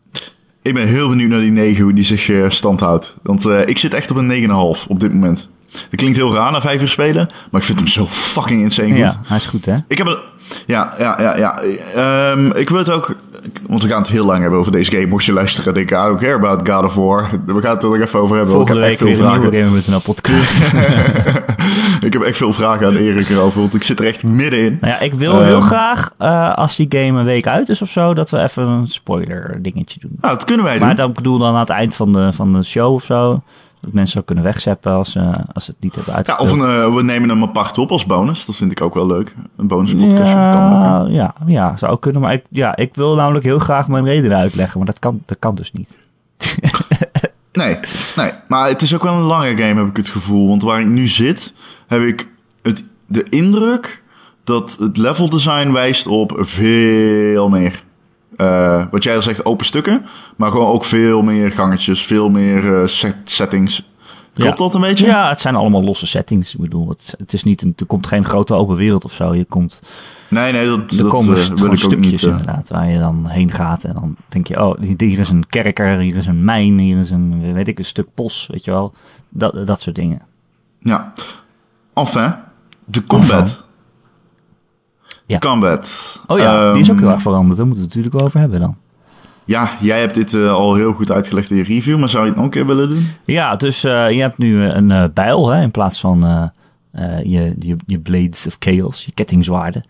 Ik ben heel benieuwd naar die 9, hoe die zich stand houdt. Want ik zit echt op een 9,5 op dit moment. Dat klinkt heel raar na 5 uur spelen, maar ik vind hem zo fucking insane goed. Ja, hij is goed, hè? Ik heb het. Ja, ja, ja, ja. Ehm, ik wil het ook. Want we gaan het heel lang hebben over deze game. Mocht je luisteren en denken, I don't care about God of War. We gaan het er nog even over hebben. Volgende ik week heb weer echt een veel vragen. Gamer.nl podcast. ik heb echt veel vragen aan Erik erover, want ik zit er echt middenin. Nou ja, ik wil heel Ehm. graag, eh, als die game een week uit is of zo, dat we even een spoiler dingetje doen. Nou, dat kunnen wij doen. Maar dan ik bedoel dan aan het eind van de, van de show of zo. Dat mensen ook kunnen wegzeppen als, eh, als ze het niet hebben ja, of een, eh, we nemen hem apart op als bonus. Dat vind ik ook wel leuk. Een bonus podcast kan ja, ja, ja, zou ook kunnen. Maar ik, ja, ik wil namelijk heel graag mijn redenen uitleggen. Maar dat kan, dat kan dus niet. Nee, nee. Maar het is ook wel een lange game, heb ik het gevoel. Want waar ik nu zit, heb ik het, de indruk dat het level design wijst op veel meer. Eh, wat jij al zegt, open stukken. Maar gewoon ook veel meer gangetjes, veel meer eh, set- settings. Klopt Ja. dat een beetje? Ja, het zijn allemaal losse settings. Ik bedoel, het, het is niet een, er komt geen grote open wereld of zo. Je komt, Nee, nee, dat, er dat komen eh, wil ik stukjes niet. inderdaad waar je dan heen gaat. En dan denk je, oh, hier- hier is een kerker, hier is een mijn, hier is een, weet ik, een stuk bos, weet je wel. Dat, dat soort dingen. ja. Enfin, de combat. Enfin. Ja. Combat. Oh ja, die is ook Ehm, heel erg veranderd. Daar moeten we het natuurlijk wel over hebben dan. Ja, jij hebt dit eh, al heel goed uitgelegd in je review, maar zou je het nog een keer willen doen? Ja, dus eh, je hebt nu een eh, bijl hè, in plaats van eh, eh, je, je, je Blades of Chaos, je kettingzwaarden.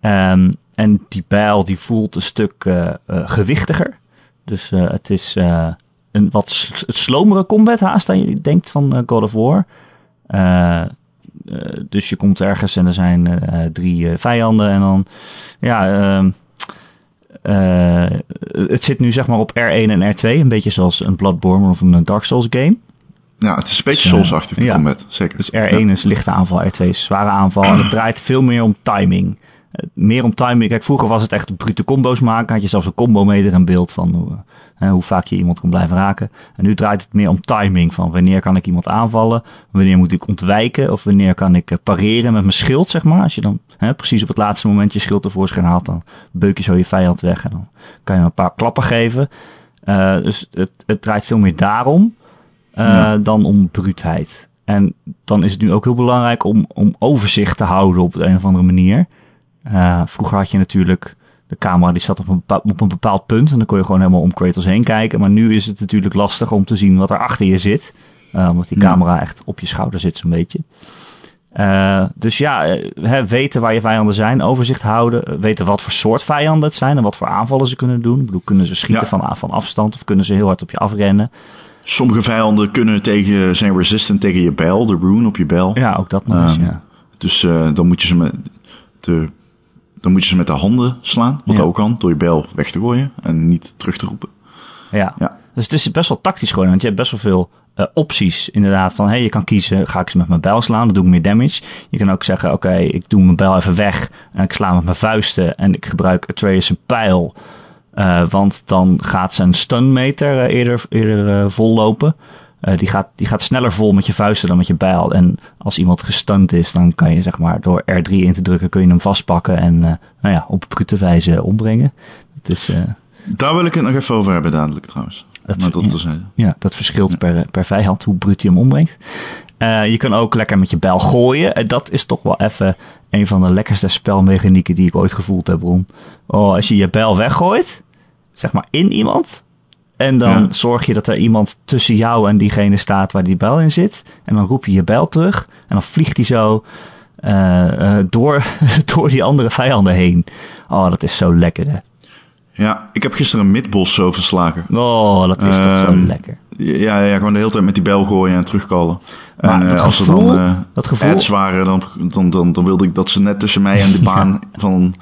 Ehm, en die bijl die voelt een stuk eh, eh, gewichtiger. Dus eh, het is eh, een wat slomere combat haast dan je denkt van eh, God of War. Eh, dus je komt ergens en er zijn eh, drie eh, vijanden en dan ja, ehm, eh, het zit nu zeg maar op R1 en R2, een beetje zoals een Bloodborne of een Dark Souls game. Ja, het is een beetje Dus, Souls-achtig, de ja. combat. Zeker. Dus R1 is lichte aanval, R2 is zware aanval. En het draait veel meer om timing. Meer om timing. Kijk, vroeger was het echt brute combo's maken. Had je zelfs een combo meter in beeld van hoe, eh, hoe vaak je iemand kon blijven raken. En nu draait het meer om timing. Van wanneer kan ik iemand aanvallen? Wanneer moet ik ontwijken? Of wanneer kan ik eh, pareren met mijn schild, zeg maar. Als je dan hè, precies op het laatste moment je schild tevoorschijn haalt, dan beuk je zo je vijand weg. En dan kan je een paar klappen geven. Eh, dus het, het draait veel meer daarom Ja. dan om bruutheid. En dan is het nu ook heel belangrijk om, om overzicht te houden op de een of andere manier. Eh, vroeger had je natuurlijk de camera die zat op een, bepaald, op een bepaald punt en dan kon je gewoon helemaal om Kratos heen kijken. Maar nu is het natuurlijk lastig om te zien wat er achter je zit. Eh, omdat die camera echt op je schouder zit zo'n beetje. Eh, dus ja, hè, weten waar je vijanden zijn, overzicht houden, weten wat voor soort vijanden het zijn en wat voor aanvallen ze kunnen doen. Ik bedoel, kunnen ze schieten Ja. van, van afstand of kunnen ze heel hard op je afrennen? Sommige vijanden kunnen tegen, zijn resistant tegen je bijl, de rune op je bijl. Ja, ook dat nog eens, Ehm, ja. Dus eh, dan, moet je ze met de, dan moet je ze met de handen slaan, wat Ja. ook kan, door je bijl weg te gooien en niet terug te roepen. Ja. Ja. Dus het is best wel tactisch gewoon, want je hebt best wel veel eh, opties inderdaad. Van, hey, je kan kiezen, ga ik ze met mijn bijl slaan, dan doe ik meer damage. Je kan ook zeggen, oké, ik doe mijn bijl even weg en ik sla met mijn vuisten en ik gebruik Atreus een pijl. eh, want dan gaat zijn stunmeter eh, eerder, eerder vollopen. Eh, die, gaat, die gaat sneller vol met je vuisten dan met je bijl. En als iemand gestunt is, dan kan je zeg maar door R3 in te drukken, kun je hem vastpakken en eh, nou ja, op brute wijze ombrengen. Het is, eh, Daar wil ik het nog even over hebben dadelijk trouwens. Dat- maar dat ja. Ja, dat verschilt per, per vijand hoe bruut je hem ombrengt. Je kan ook lekker met je bijl gooien. En dat is toch wel even een van de lekkerste spelmechanieken die ik ooit gevoeld heb, Ron. Oh, als je je bijl weggooit, zeg maar in iemand. En dan Ja. zorg je dat er iemand tussen jou en diegene staat waar die bijl in zit. En dan roep je je bijl terug. En dan vliegt hij zo eh, eh, door, door die andere vijanden heen. Oh, dat is zo lekker, hè. Ja, ik heb gisteren een midbos zo verslagen. Oh, dat is toch zo Ehm, lekker. Ja, ja, gewoon de hele tijd met die bel gooien en terugkallen. Maar en dat eh, als gevoel- er dan dat gevoel- ads waren, dan, dan, dan, dan wilde ik dat ze net tussen mij en de baan van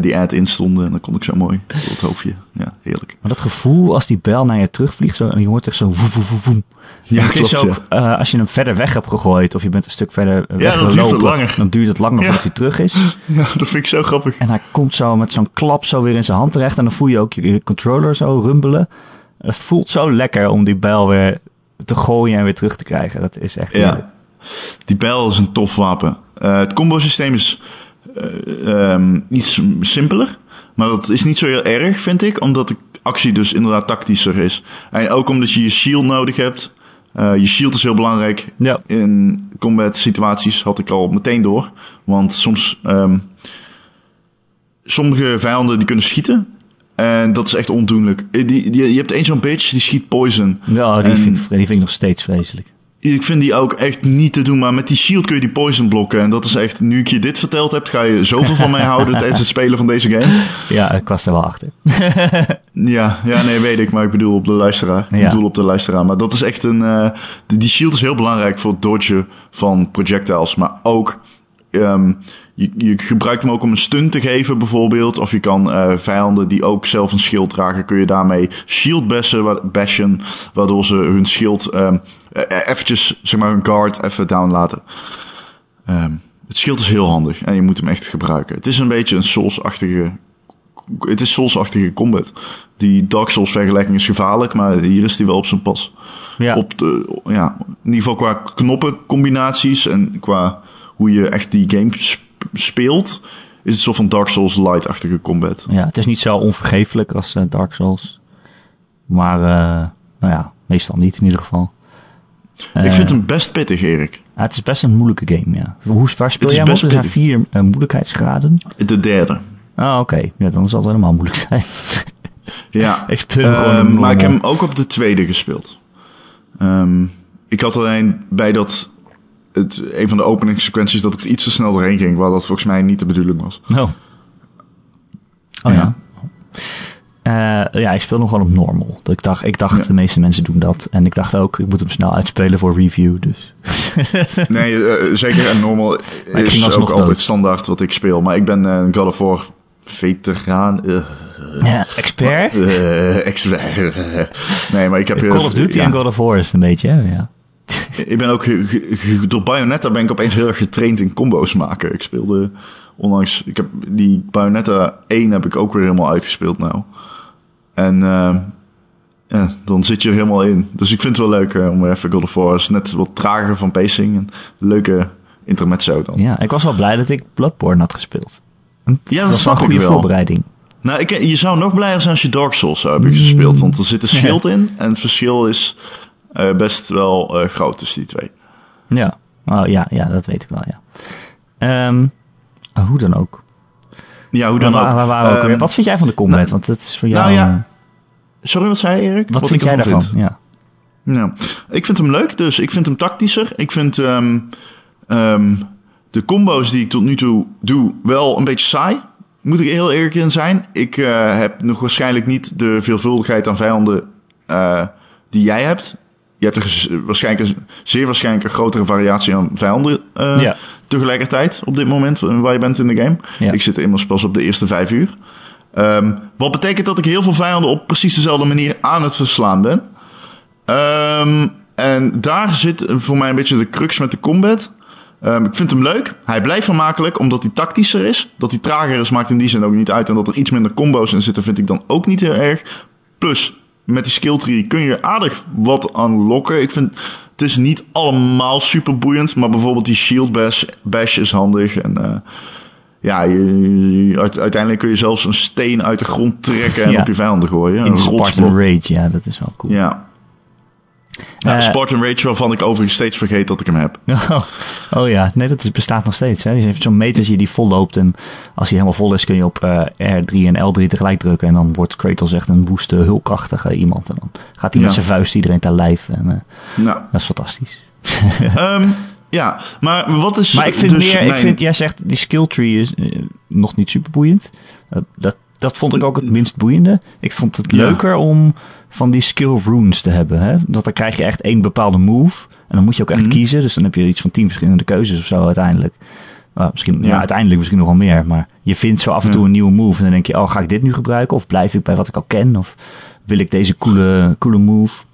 die ad instonden. En dan kon ik zo mooi door het hoofdje. Ja, heerlijk. Maar dat gevoel als die bijl naar je terugvliegt zo, en je hoort echt zo voem. Ja, het is ook, eh, als je hem verder weg hebt gegooid of je bent een stuk verder Ja, dat weggelopen, duurt het langer. dan duurt het langer Ja. voordat hij terug is. Ja, dat vind ik zo grappig. En hij komt zo met zo'n klap zo weer in zijn hand terecht en dan voel je ook je controller zo rumbelen. Het voelt zo lekker om die bijl weer te gooien en weer terug te krijgen. Dat is echt. Ja. Die bijl is een tof wapen. Eh, het combo systeem is ehm, iets simpeler. Maar dat is niet zo heel erg, vind ik. Omdat de actie dus inderdaad tactischer is. En ook omdat je je shield nodig hebt. Eh, je shield is heel belangrijk. Ja. In combat situaties had ik al meteen door. Want soms... ehm, sommige vijanden die kunnen schieten. En dat is echt ondoenlijk. Eh, Die, die, je hebt één zo'n bitch, die schiet poison. Ja, die, En- vind, ik- die vind ik nog steeds vreselijk. Ik vind die ook echt niet te doen, maar met die shield kun je die poison blokken. En dat is echt, nu ik je dit verteld heb, ga je zoveel van mij houden tijdens het spelen van deze game. Ja, ik was er wel achter. Ja, ja, nee, weet ik, maar ik bedoel op de luisteraar. Ja. Ik bedoel op de luisteraar. Maar dat is echt een, eh, die, die shield is heel belangrijk voor het dodgen van projectiles. Maar ook, ehm, je, je gebruikt hem ook om een stunt te geven bijvoorbeeld. Of je kan eh, vijanden die ook zelf een schild dragen, kun je daarmee shield bashen, bashen waardoor ze hun schild eh, eventjes, zeg maar, hun guard even down laten. Ehm, het schild is heel handig en je moet hem echt gebruiken. Het is een beetje een Souls-achtige het is Souls-achtige combat. Die Dark Souls vergelijking is gevaarlijk, maar hier is die wel op zijn pas. Ja. Op de, ja, in ieder geval qua knoppencombinaties en qua hoe je echt die game sp- speelt, is het soort van Dark Souls light-achtige combat. ja, het is niet zo onvergeeflijk als eh, Dark Souls. Maar, eh, nou ja, meestal niet in ieder geval. ik Eh, vind hem best pittig, Erik. ja, het is best een moeilijke game, ja. Hoe, waar speel jij hem op? best Er zijn vier eh, moeilijkheidsgraden. De derde. Ah, oké. Ja, dan zal het helemaal moeilijk zijn. Ja, ik speel hem maar ik heb hem ook op de tweede gespeeld. Ehm, ik had alleen bij dat het, een van de openingssequenties dat ik er iets te snel doorheen ging, waar dat volgens mij niet de bedoeling was. Oh. Oh ja. Eh, ja, ik speel nog gewoon op normal. Dat Ik dacht, ik dacht Ja. de meeste mensen doen dat. En ik dacht ook, ik moet hem snel uitspelen voor review. Dus. Nee, eh, zeker en normal is ook altijd dood. standaard wat ik speel. Maar ik ben eh, een God of War veteraan. eh, ja, expert? expert. nee, maar ik heb... Call of Duty ja, en God of War is het een beetje, hè? ja. Ik ben ook... door Bayonetta ben ik opeens heel erg getraind in combo's maken. Ik speelde onlangs... Ik heb die Bayonetta 1 heb ik ook weer helemaal uitgespeeld nou. En eh, ja, dan zit je er helemaal in. Dus ik vind het wel leuk eh, om even God of War... is net wat trager van pacing. En leuke intermezzo dan. Ja, ik was wel blij dat ik Bloodborne had gespeeld. Ja, dat was snap een goede wel. voorbereiding. Nou, ik, je zou nog blijer zijn als je Dark Souls zou hebben gespeeld. Want er zit een schild in. En het verschil is best wel eh, groot tussen die twee. Ja. Oh, ja, ja, dat weet ik wel, ja. Ehm, hoe dan ook. Ja, hoe dan waar, ook. waar Ehm? Wat vind jij van de combat? Want dat is voor jou... nou ja, eh, Sorry, wat zei je, Erik? wat, vind jij daarvan? vind. Ja. Ja. Ik vind hem leuk, dus ik vind hem tactischer. Ik vind ehm, de combo's die ik tot nu toe doe wel een beetje saai. Moet ik heel eerlijk in zijn. Ik eh, heb nog waarschijnlijk niet de veelvuldigheid aan vijanden eh, die jij hebt. Je hebt ges- waarschijnlijk een, zeer waarschijnlijk een grotere variatie aan vijanden eh, Ja. tegelijkertijd op dit moment eh, waar je bent in de game. Ja. Ik zit immers pas op de eerste vijf uur. Ehm, wat betekent dat ik heel veel vijanden op precies dezelfde manier aan het verslaan ben. Ehm, en daar zit voor mij een beetje de crux met de combat. Ehm, ik vind hem leuk. Hij blijft vermakelijk omdat hij tactischer is. Dat hij trager is maakt in die zin ook niet uit. En dat er iets minder combo's in zitten vind ik dan ook niet heel erg. Plus, met die skill tree kun je aardig wat unlocken. Ik vind, het is niet allemaal super boeiend. Maar bijvoorbeeld die shield bash, bash is handig. En eh, ja, je- je- uite- uiteindelijk kun je zelfs een steen uit de grond trekken en Ja. op je vijanden gooien. In Spartan. Rage, ja, dat is wel cool. Ja. Ja, Eh, Spartan Rage waarvan ik overigens steeds vergeet dat ik hem heb. Oh, oh ja, nee, dat is, bestaat nog steeds. Hè. Je hebt zo'n meter die vol loopt en als hij helemaal vol is kun je op eh, R3 en L3 tegelijk drukken. En dan wordt Kratos echt een woeste, hulkrachtige iemand. En dan gaat hij met zijn vuist iedereen te lijf. En Nou, dat is fantastisch. ehm, ja, maar wat is Maar ik vind dus meer, ik vind, jij zegt die skill tree is nog niet super boeiend. Dat, dat vond ik ook het minst boeiende. Ik vond het Ja. leuker om van die skill runes te hebben. Hè? Dat dan krijg je echt één bepaalde move. En dan moet je ook echt Mhm. kiezen. Dus dan heb je iets van tien verschillende keuzes of zo uiteindelijk. Nou, misschien, ja. Ja. uiteindelijk misschien nog wel meer. Maar je vindt zo af en toe Ja. een nieuwe move. En dan denk je, oh, ga ik dit nu gebruiken? Of blijf ik bij wat ik al ken? Of wil ik deze coole, coole move?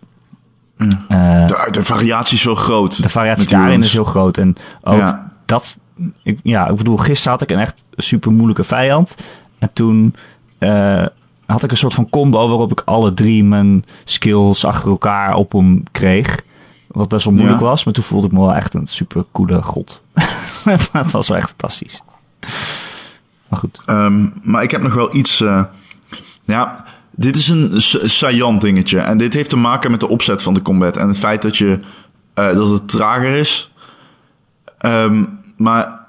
Eh, de, de variatie is wel groot. de variatie daarin is heel groot. En ook Ja. dat... Ik, ja, ik bedoel, gisteren had ik een echt super moeilijke vijand. En toen eh, had ik een soort van combo waarop ik alle drie mijn skills achter elkaar op hem kreeg. Wat best wel moeilijk Ja. was. Maar toen voelde ik me wel echt een super coole god. dat was wel echt fantastisch. Maar goed. Ehm, maar ik heb nog wel iets. eh, ja, dit is een saillant dingetje. En dit heeft te maken met de opzet van de combat. En het feit dat, je, eh, dat het trager is. Ehm, maar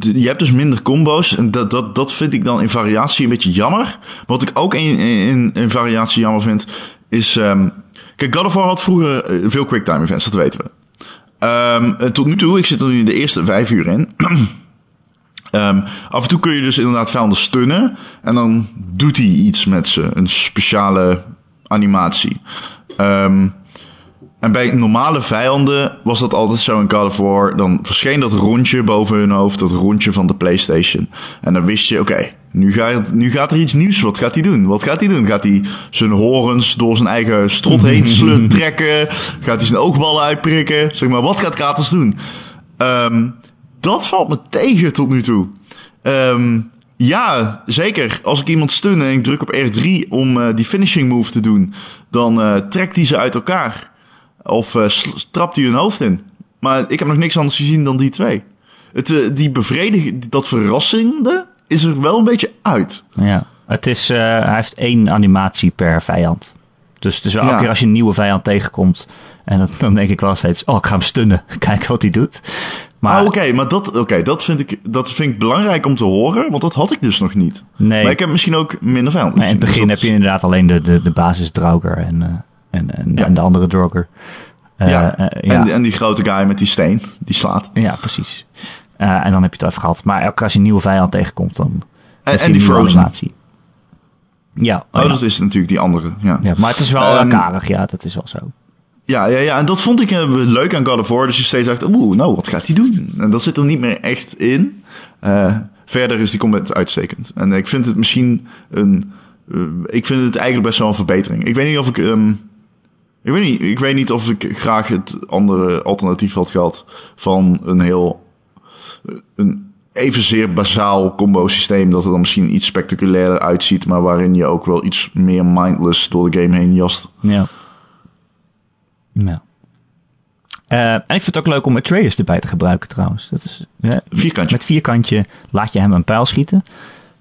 je hebt dus minder combo's. En dat, dat, dat vind ik dan in variatie een beetje jammer. Wat ik ook in, in, in variatie jammer vind. Is. ehm, kijk, God had vroeger eh, veel quicktime events, dat weten we. Ehm, tot nu toe, ik zit er nu in de eerste vijf uur in. Ehm, af en toe kun je dus inderdaad vijanden stunnen. En dan doet hij iets met ze. Een speciale animatie. Ehm, en bij normale vijanden was dat altijd zo in God of War. Dan verscheen dat rondje boven hun hoofd. Dat rondje van de Playstation. En dan wist je, oké, nu, gaat, nu gaat er iets nieuws. Wat gaat hij doen? Wat gaat hij doen? Gaat hij zijn horens door zijn eigen strot heen slu- trekken? Gaat hij zijn oogballen uitprikken? Zeg maar, wat gaat Kratos doen? Ehm, dat valt me tegen tot nu toe. Ehm, Ja, zeker. Als ik iemand steun en ik druk op R3 om eh, die finishing move te doen, dan eh, trekt hij ze uit elkaar. Of sl- trapt hij hun hoofd in. Maar ik heb nog niks anders gezien dan die twee. Het, eh, die bevrediging, dat verrassende, is er wel een beetje uit. Ja. Het is, eh, hij heeft één animatie per vijand. Dus, dus elke Ja. keer als je een nieuwe vijand tegenkomt. En dan, dan denk ik wel steeds, oh, ik ga hem stunnen. Kijken wat hij doet. Maar Maar oké, maar dat, oké, dat, vind ik, dat vind ik belangrijk om te horen, want dat had ik dus nog niet. nee. Maar ik heb misschien ook minder vijanden. Maar in het begin dus heb je inderdaad alleen de, de, de basis en, en, en, Ja. en de andere Drogger. Eh, ja. eh, ja. En, en die grote guy met die steen, die slaat. ja, precies. Eh, en dan heb je het even gehad. Maar elke keer als je een nieuwe vijand tegenkomt, dan En, en die Frozen. animatie. Ja, oh, Oh, dat is natuurlijk die andere, ja. ja, maar het is wel Ehm, uh, karig, ja, dat is wel zo. Ja, ja, ja, en dat vond ik leuk aan God of War. Dus je steeds dacht, oeh, nou, wat gaat hij doen? En dat zit er niet meer echt in. Verder is die combat uitstekend. En ik vind het misschien een... ik vind het eigenlijk best wel een verbetering. Ik weet niet of ik... ehm, ik, weet niet, ik weet niet of ik graag het andere alternatief had gehad van een heel... een evenzeer bazaal combo systeem dat er dan misschien iets spectaculairder uitziet, maar waarin je ook wel iets meer mindless door de game heen jast. Ja. Eh, en ik vind het ook leuk om Atreus erbij te gebruiken trouwens. Dat is, Vierkantje. Met vierkantje laat je hem een pijl schieten.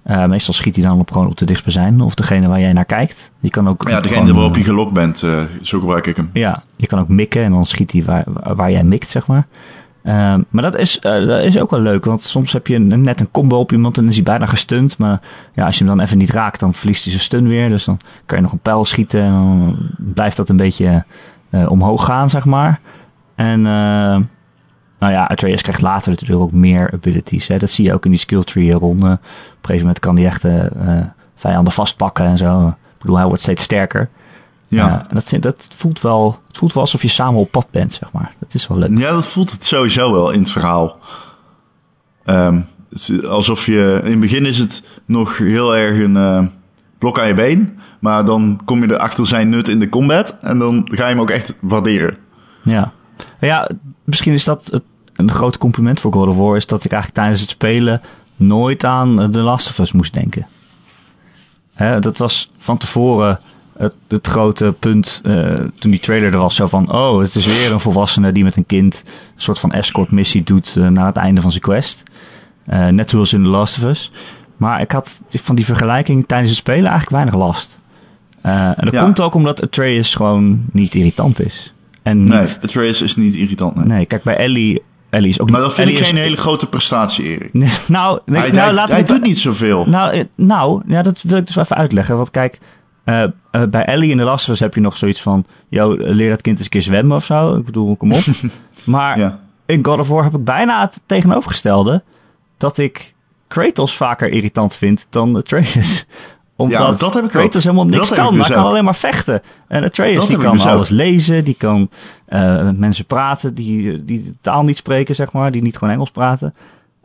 Eh, meestal schiet hij dan op, gewoon op de dichtstbijzijnde of degene waar jij naar kijkt. Je kan ook Ja, degene gewoon, waarop je eh, gelokt bent, eh, zo gebruik ik hem. Ja, je kan ook mikken en dan schiet hij waar, waar jij mikt, zeg maar. Ehm, maar dat is, dat is ook wel leuk, want soms heb je een- net een combo op iemand en dan is hij bijna gestunt. Maar ja, als je hem dan even niet raakt, dan verliest hij zijn stun weer. Dus dan kan je nog een pijl schieten en dan blijft dat een beetje omhoog gaan, zeg maar. En eh, nou ja, Atreus krijgt later natuurlijk ook meer abilities. Hè. Dat zie je ook in die skill tree ronde. Op een gegeven moment kan hij echt eh, eh, vijanden vastpakken en zo. Ik bedoel, hij wordt steeds sterker. Ja. Ja, en dat, dat voelt wel, het voelt wel alsof je samen op pad bent, zeg maar. Dat is wel leuk. ja, dat voelt het sowieso wel in het verhaal. Ehm, het alsof je, in het begin is het nog heel erg een eh, blok aan je been. Maar dan kom je erachter zijn nut in de combat. En dan ga je hem ook echt waarderen. Ja. ja, misschien is dat het, een groot compliment voor God of War, is dat ik eigenlijk tijdens het spelen nooit aan eh, The Last of Us moest denken. Hè, dat was van tevoren het, het grote punt eh, toen die trailer er was. Zo van, oh, het is weer een volwassene die met een kind een soort van escort missie doet eh, naar het einde van zijn quest. Eh, net zoals in The Last of Us. Maar ik had van die vergelijking tijdens het spelen eigenlijk weinig last. En dat Ja. komt ook omdat Atreus gewoon niet irritant is. En niet, Nee, Atreus is niet irritant. Nee. Nee, kijk, bij Ellie, Ellie is ook Maar dat vind ik is- geen hele grote prestatie, Erik. Nou, hij nou, hij, doet niet zoveel. Nou, eh, nou, ja, dat wil ik dus even uitleggen. Want kijk, eh, eh, bij Ellie in de Last of Us heb je nog zoiets van... Yo, leer dat kind eens een keer zwemmen of zo. Ik bedoel, kom op. maar Ja. in God of War heb ik bijna het tegenovergestelde. Dat ik Kratos vaker irritant vind dan Atreus. Omdat dat heb ik Kratos ook. helemaal niks Dat kan. dus hij kan alleen maar vechten. En Atreus die kan dus ook. alles lezen. Die kan eh, met mensen praten die, die de taal niet spreken, zeg maar. Die niet gewoon Engels praten.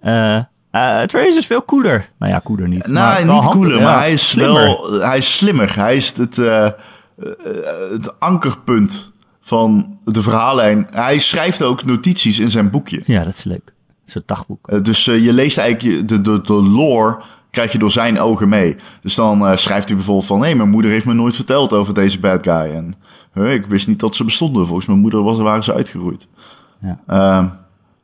Eh eh, Atreus is veel cooler. Nou ja, cooler niet. Nou, maar wel niet cooler, ja, maar hij is slimmer. wel hij is slimmer. Hij is het, eh, eh, het ankerpunt van de verhaallijn. Hij schrijft ook notities in zijn boekje. Ja, dat is leuk. Een soort dagboek. Eh, dus eh, je leest eigenlijk de, de, de lore krijg je door zijn ogen mee. Dus dan eh, schrijft hij bijvoorbeeld van... hé, mijn moeder heeft me nooit verteld over deze bad guy. En ik wist niet dat ze bestonden. Volgens mijn moeder was, waren ze uitgeroeid. Ja. Ehm,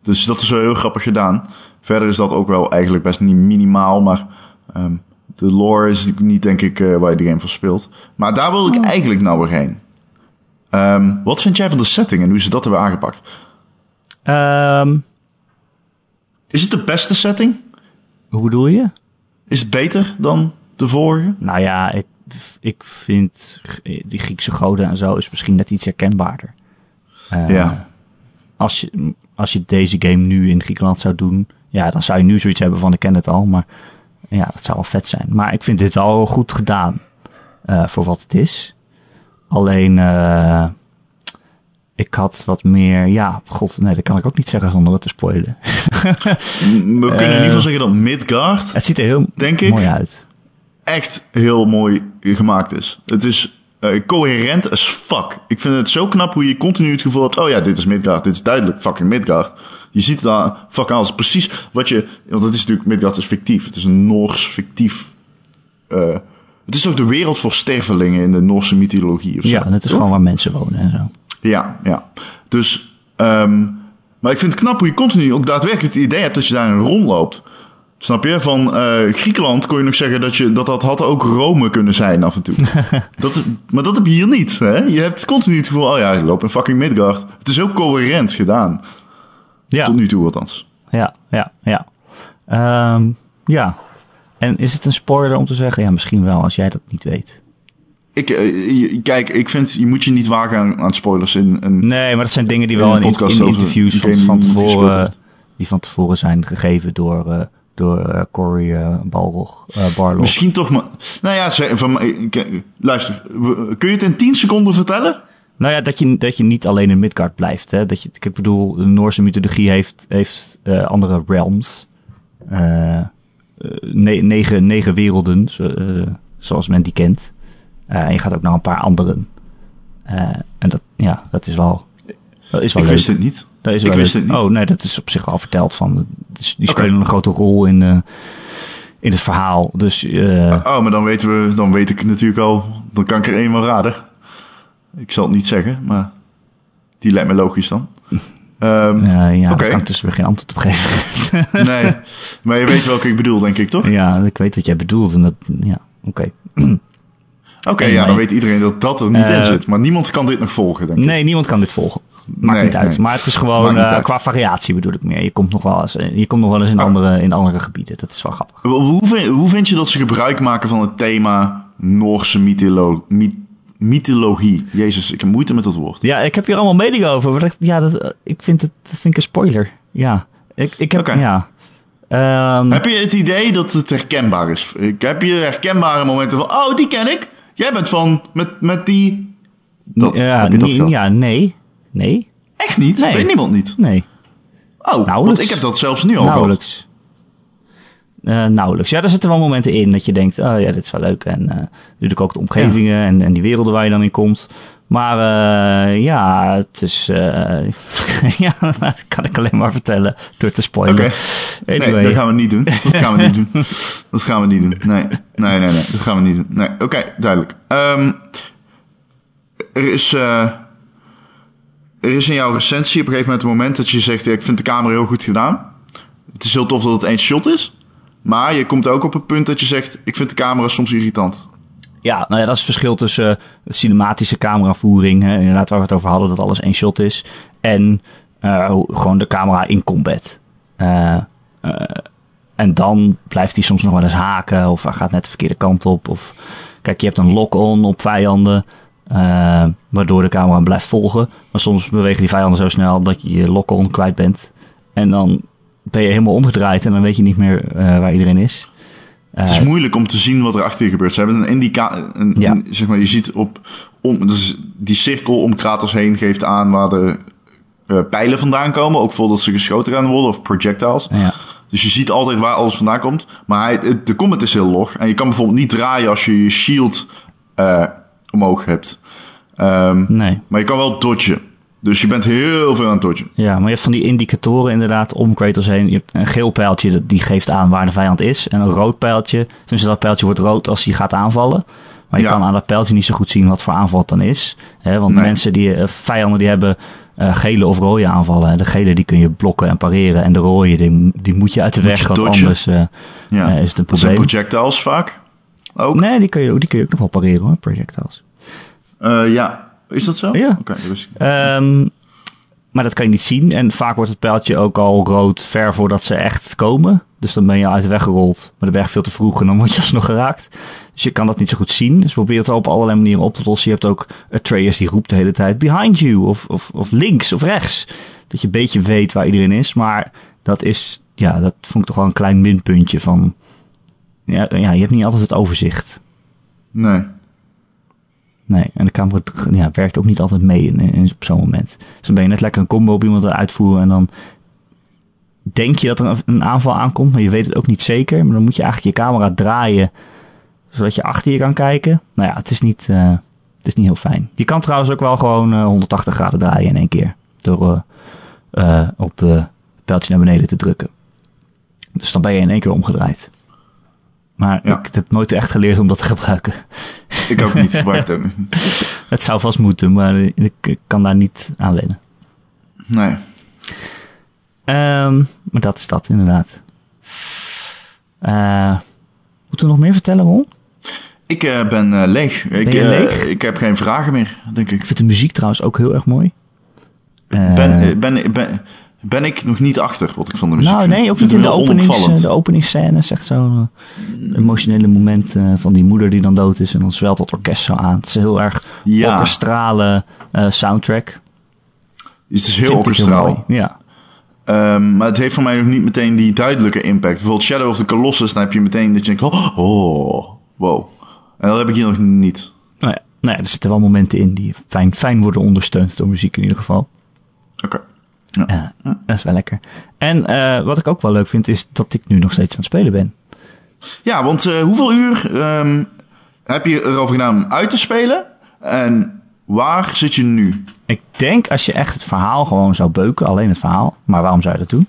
dus dat is wel heel grappig gedaan. Verder is dat ook wel eigenlijk best niet minimaal, maar ehm, de lore is niet, denk ik, eh, waar je de game voor speelt. Maar daar wil ik eigenlijk nou weer heen. Ehm, wat vind jij van de setting en hoe ze dat hebben aangepakt? Ehm, Is het de beste setting? hoe bedoel je? Is het beter dan de vorige? Nou ja, ik, ik vind die Griekse goden en zo is misschien net iets herkenbaarder. Eh, Ja. Als je, als je deze game nu in Griekenland zou doen, ja, dan zou je nu zoiets hebben van ik ken het al, maar ja, dat zou wel vet zijn. Maar ik vind dit wel goed gedaan eh, voor wat het is. Alleen, eh, ik had wat meer, ja, god, nee, dat kan ik ook niet zeggen zonder het te spoilen. We kunnen in ieder geval zeggen dat Midgard het ziet er heel Denk ik. mooi uit. echt heel mooi gemaakt is. Het is eh, coherent as fuck. Ik vind het zo knap hoe je continu het gevoel hebt... oh ja, dit is Midgard, dit is duidelijk fucking Midgard. Je ziet daar fuck alles. Precies wat je... Want het is natuurlijk... Midgard is fictief. Het is een Noors fictief... eh, het is ook de wereld voor stervelingen in de Noorse mythologie of zo. Ja, en het is toch? gewoon waar mensen wonen en zo. Ja, ja. Dus, ehm, maar ik vind het knap hoe je continu ook daadwerkelijk het idee hebt dat je daar rondloopt. Snap je? Van eh, Griekenland kon je nog zeggen dat, je, dat dat had ook Rome kunnen zijn af en toe. dat, maar dat heb je hier niet. Hè? Je hebt continu het gevoel, oh ja, ik loop in fucking Midgard. Het is ook coherent gedaan. Ja, Tot nu toe althans. ja, ja, ja. Ehm, ja. En is het een spoiler om te zeggen? Ja, misschien wel, als jij dat niet weet. Ik, eh, kijk, ik vind, je moet je niet wagen aan, aan spoilers in een... Nee, maar dat zijn dingen die wel in, in over interviews van, van tevoren, die van tevoren zijn gegeven door, eh, door eh, Cory eh, Balrog, eh, Barlog. Misschien toch maar... Nou ja, zeg- van, luister. Kun je het in 10 seconden vertellen? Nou ja, dat je, dat je niet alleen in Midgard blijft. Hè? Dat je, ik bedoel, de Noorse mythologie heeft, heeft eh, andere realms. Eh, eh, ne- negen, negen werelden, zo- eh, zoals men die kent. Eh, en je gaat ook naar een paar anderen. Eh, en dat, ja, dat is wel, dat is wel Ik leuk. wist het niet. Dat is ik wel wist leuk. het niet. Oh nee, dat is op zich al verteld. Van, dus die spelen een grote rol in, eh, in het verhaal. Dus Oh, maar dan weten we, dan weet ik natuurlijk al, dan kan ik er één wel raden. Ik zal het niet zeggen, maar die lijkt me logisch dan. Ehm, eh, ja, daar kan ik dus weer geen antwoord op geven. Nee, maar je weet welke ik bedoel, denk ik, toch? ja, ik weet wat jij bedoelt. En dat, ja, oké. Oké, ja, dan weet iedereen dat dat er niet Eh, in zit. Maar niemand kan dit nog volgen, denk ik. Nee, niemand kan dit volgen. Maakt Nee, niet uit. nee. Maar het is gewoon eh, qua variatie bedoel ik meer. Je komt nog wel eens, eh, je komt nog wel eens in, Oh. andere, in andere gebieden. Dat is wel grappig. Hoe vind, hoe vind je dat ze gebruik maken van het thema Noorse mytholo myth- mythologie? Jezus, ik heb moeite met dat woord. Ja, ik heb hier allemaal meningen over. Maar ja, dat, eh, ik vind het dat vind ik een spoiler. Ja, ik, ik heb, ja. Ehm, Heb je het idee dat het herkenbaar is? Heb je herkenbare momenten van, oh, die ken ik. Jij bent van, met, met die... Dat, ja, dat nee, ja, nee. Nee, Echt niet? Nee. Weet niemand niet? nee. Oh, want ik heb dat zelfs nu al gehad. Nauwelijks. Eh, nauwelijks. Ja, er zitten wel momenten in dat je denkt, oh ja, dit is wel leuk. En eh natuurlijk ook de omgevingen en, en die werelden waar je dan in komt. Maar eh, ja, het is... eh, ja, dat kan ik alleen maar vertellen door te spoilen. Oké. Anyway. Nee, dat gaan we niet doen. Dat gaan we niet doen. Dat gaan we niet doen. Nee, nee, nee, nee. Dat gaan we niet doen. Nee, oké, duidelijk. Ehm, er is... eh, er is in jouw recensie op een gegeven moment een moment dat je zegt... ik vind de camera heel goed gedaan. Het is heel tof dat het één shot is. Maar je komt ook op het punt dat je zegt... ik vind de camera soms irritant. Ja, nou ja, dat is het verschil tussen eh, cinematische cameravoering, hè, inderdaad waar we het over hadden, dat alles één shot is, en eh, gewoon de camera in combat. Eh, en dan blijft hij soms nog wel eens haken, of hij gaat net de verkeerde kant op. Of, kijk, je hebt een lock-on op vijanden, waardoor de camera blijft volgen. Maar soms bewegen die vijanden zo snel dat je je lock-on kwijt bent. En dan ben je helemaal omgedraaid en dan weet je niet meer waar iedereen is. Het is Eh, moeilijk om te zien wat er achter je gebeurt. Ze hebben een indicator. Ja. zeg maar, je ziet op. Om, dus die cirkel om Kratos heen geeft aan waar de eh, pijlen vandaan komen. Ook voordat ze geschoten gaan worden of projectiles. ja. Dus je ziet altijd waar alles vandaan komt. Maar hij, het- de combat is heel log. En je kan bijvoorbeeld niet draaien als je je shield eh, omhoog hebt. Ehm, Nee. maar je kan wel dodgen. Dus je bent heel veel aan het dodgen. Ja, maar je hebt van die indicatoren inderdaad om Kratos heen. Je hebt een geel pijltje dat die geeft aan waar de vijand is. En een rood pijltje. Dus dat pijltje wordt rood als hij gaat aanvallen. Maar je Ja. kan aan dat pijltje niet zo goed zien wat voor aanval het dan is. Hè, want Nee. mensen die, eh, vijanden die hebben eh, gele of rode aanvallen. En de gele die kun je blokken en pareren. En de rode die, die moet je uit de Moet weg. Want dodgen. anders eh, Ja. is het een dat zijn probleem. projectiles vaak. Ook. Nee, die kun, je, die kun je ook nog wel pareren hoor, projectiles. Ja. Is dat zo? Ja. Oké. Ehm, maar dat kan je niet zien. En vaak wordt het pijltje ook al rood ver voordat ze echt komen. Dus dan ben je uit de weg gerold. Maar de berg veel te vroeg en dan word je alsnog geraakt. Dus je kan dat niet zo goed zien. Dus probeer het op allerlei manieren op te lossen. Je hebt ook Atreus die roept de hele tijd behind you. Of, of, of links of rechts. Dat je een beetje weet waar iedereen is. Maar dat is, ja, dat vond ik toch wel een klein minpuntje van... Ja, ja je hebt niet altijd het overzicht. Nee. Nee, en de camera ja, werkt ook niet altijd mee in, in- op zo'n moment. Dus dan ben je net lekker een combo op iemand het uitvoeren en dan denk je dat er een, aanval aankomt, maar je weet het ook niet zeker. Maar dan moet je eigenlijk je camera draaien, zodat je achter je kan kijken. Nou ja, het is niet, eh, het is niet heel fijn. Je kan trouwens ook wel gewoon eh, 180 graden draaien in één keer. Door eh, eh, op de pijltje naar beneden te drukken. Dus dan ben je in één keer omgedraaid. Maar Ja. ik heb nooit echt geleerd om dat te gebruiken. Ik ook niet, gebruik het ook niet. Het zou vast moeten, maar ik, ik kan daar niet aan wennen. Nee. Ehm, maar dat is dat inderdaad. Eh, moeten we nog meer vertellen, Ron? Ik eh, ben eh, leeg. Ik, je eh, leeg? ik heb geen vragen meer, denk ik. Ik vind de muziek trouwens ook heel erg mooi. Ben, ben, ben, ben ik nog niet achter wat ik van de muziek nou, vind. nee, ook niet in de, heel openings, onopvallend. de openingsscène. is echt zo'n eh, emotionele moment eh, van die moeder die dan dood is. En dan zwelt dat orkest zo aan. Het is een heel erg Ja. orkestrale eh, soundtrack. Het is heel Vind ik orkestraal. Ja. Ehm, maar het heeft voor mij nog niet meteen die duidelijke impact. Bijvoorbeeld Shadow of the Colossus, dan heb je meteen dat je denkt, oh, oh wow. En dat heb ik hier nog niet. Nou ja, nou ja, er zitten wel momenten in die fijn, fijn worden ondersteund door muziek in ieder geval. Oké. Ja, dat is wel lekker. En eh, wat ik ook wel leuk vind, is dat ik nu nog steeds aan het spelen ben. Ja, want eh, hoeveel uur ehm, heb je erover gedaan om uit te spelen? En waar zit je nu? Ik denk als je echt het verhaal gewoon zou beuken, alleen het verhaal, maar waarom zou je dat doen?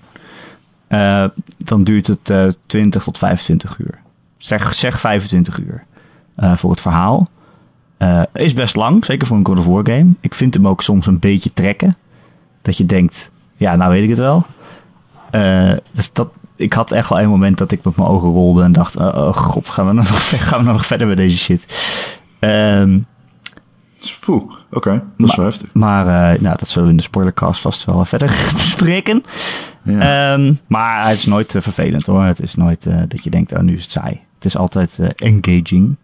Eh, dan duurt het eh 20 tot 25 uur. Zeg, zeg 25 uur voor het verhaal. Is best lang, zeker voor een God of War game. Ik vind hem ook soms een beetje trekken. Dat je denkt, ja, nou weet ik het wel. Eh, dus dat, ik had echt wel een moment dat ik met mijn ogen rolde en dacht, oh, oh god, gaan we, nou nog, gaan we nou nog verder met deze shit? Poeh, oké. Dat is wel heftig. maar eh, nou, dat zullen we in de spoilercast vast wel verder bespreken. Ja. Ehm, maar het is nooit eh, vervelend hoor. Het is nooit dat je denkt, oh nu is het saai. Het is altijd engaging.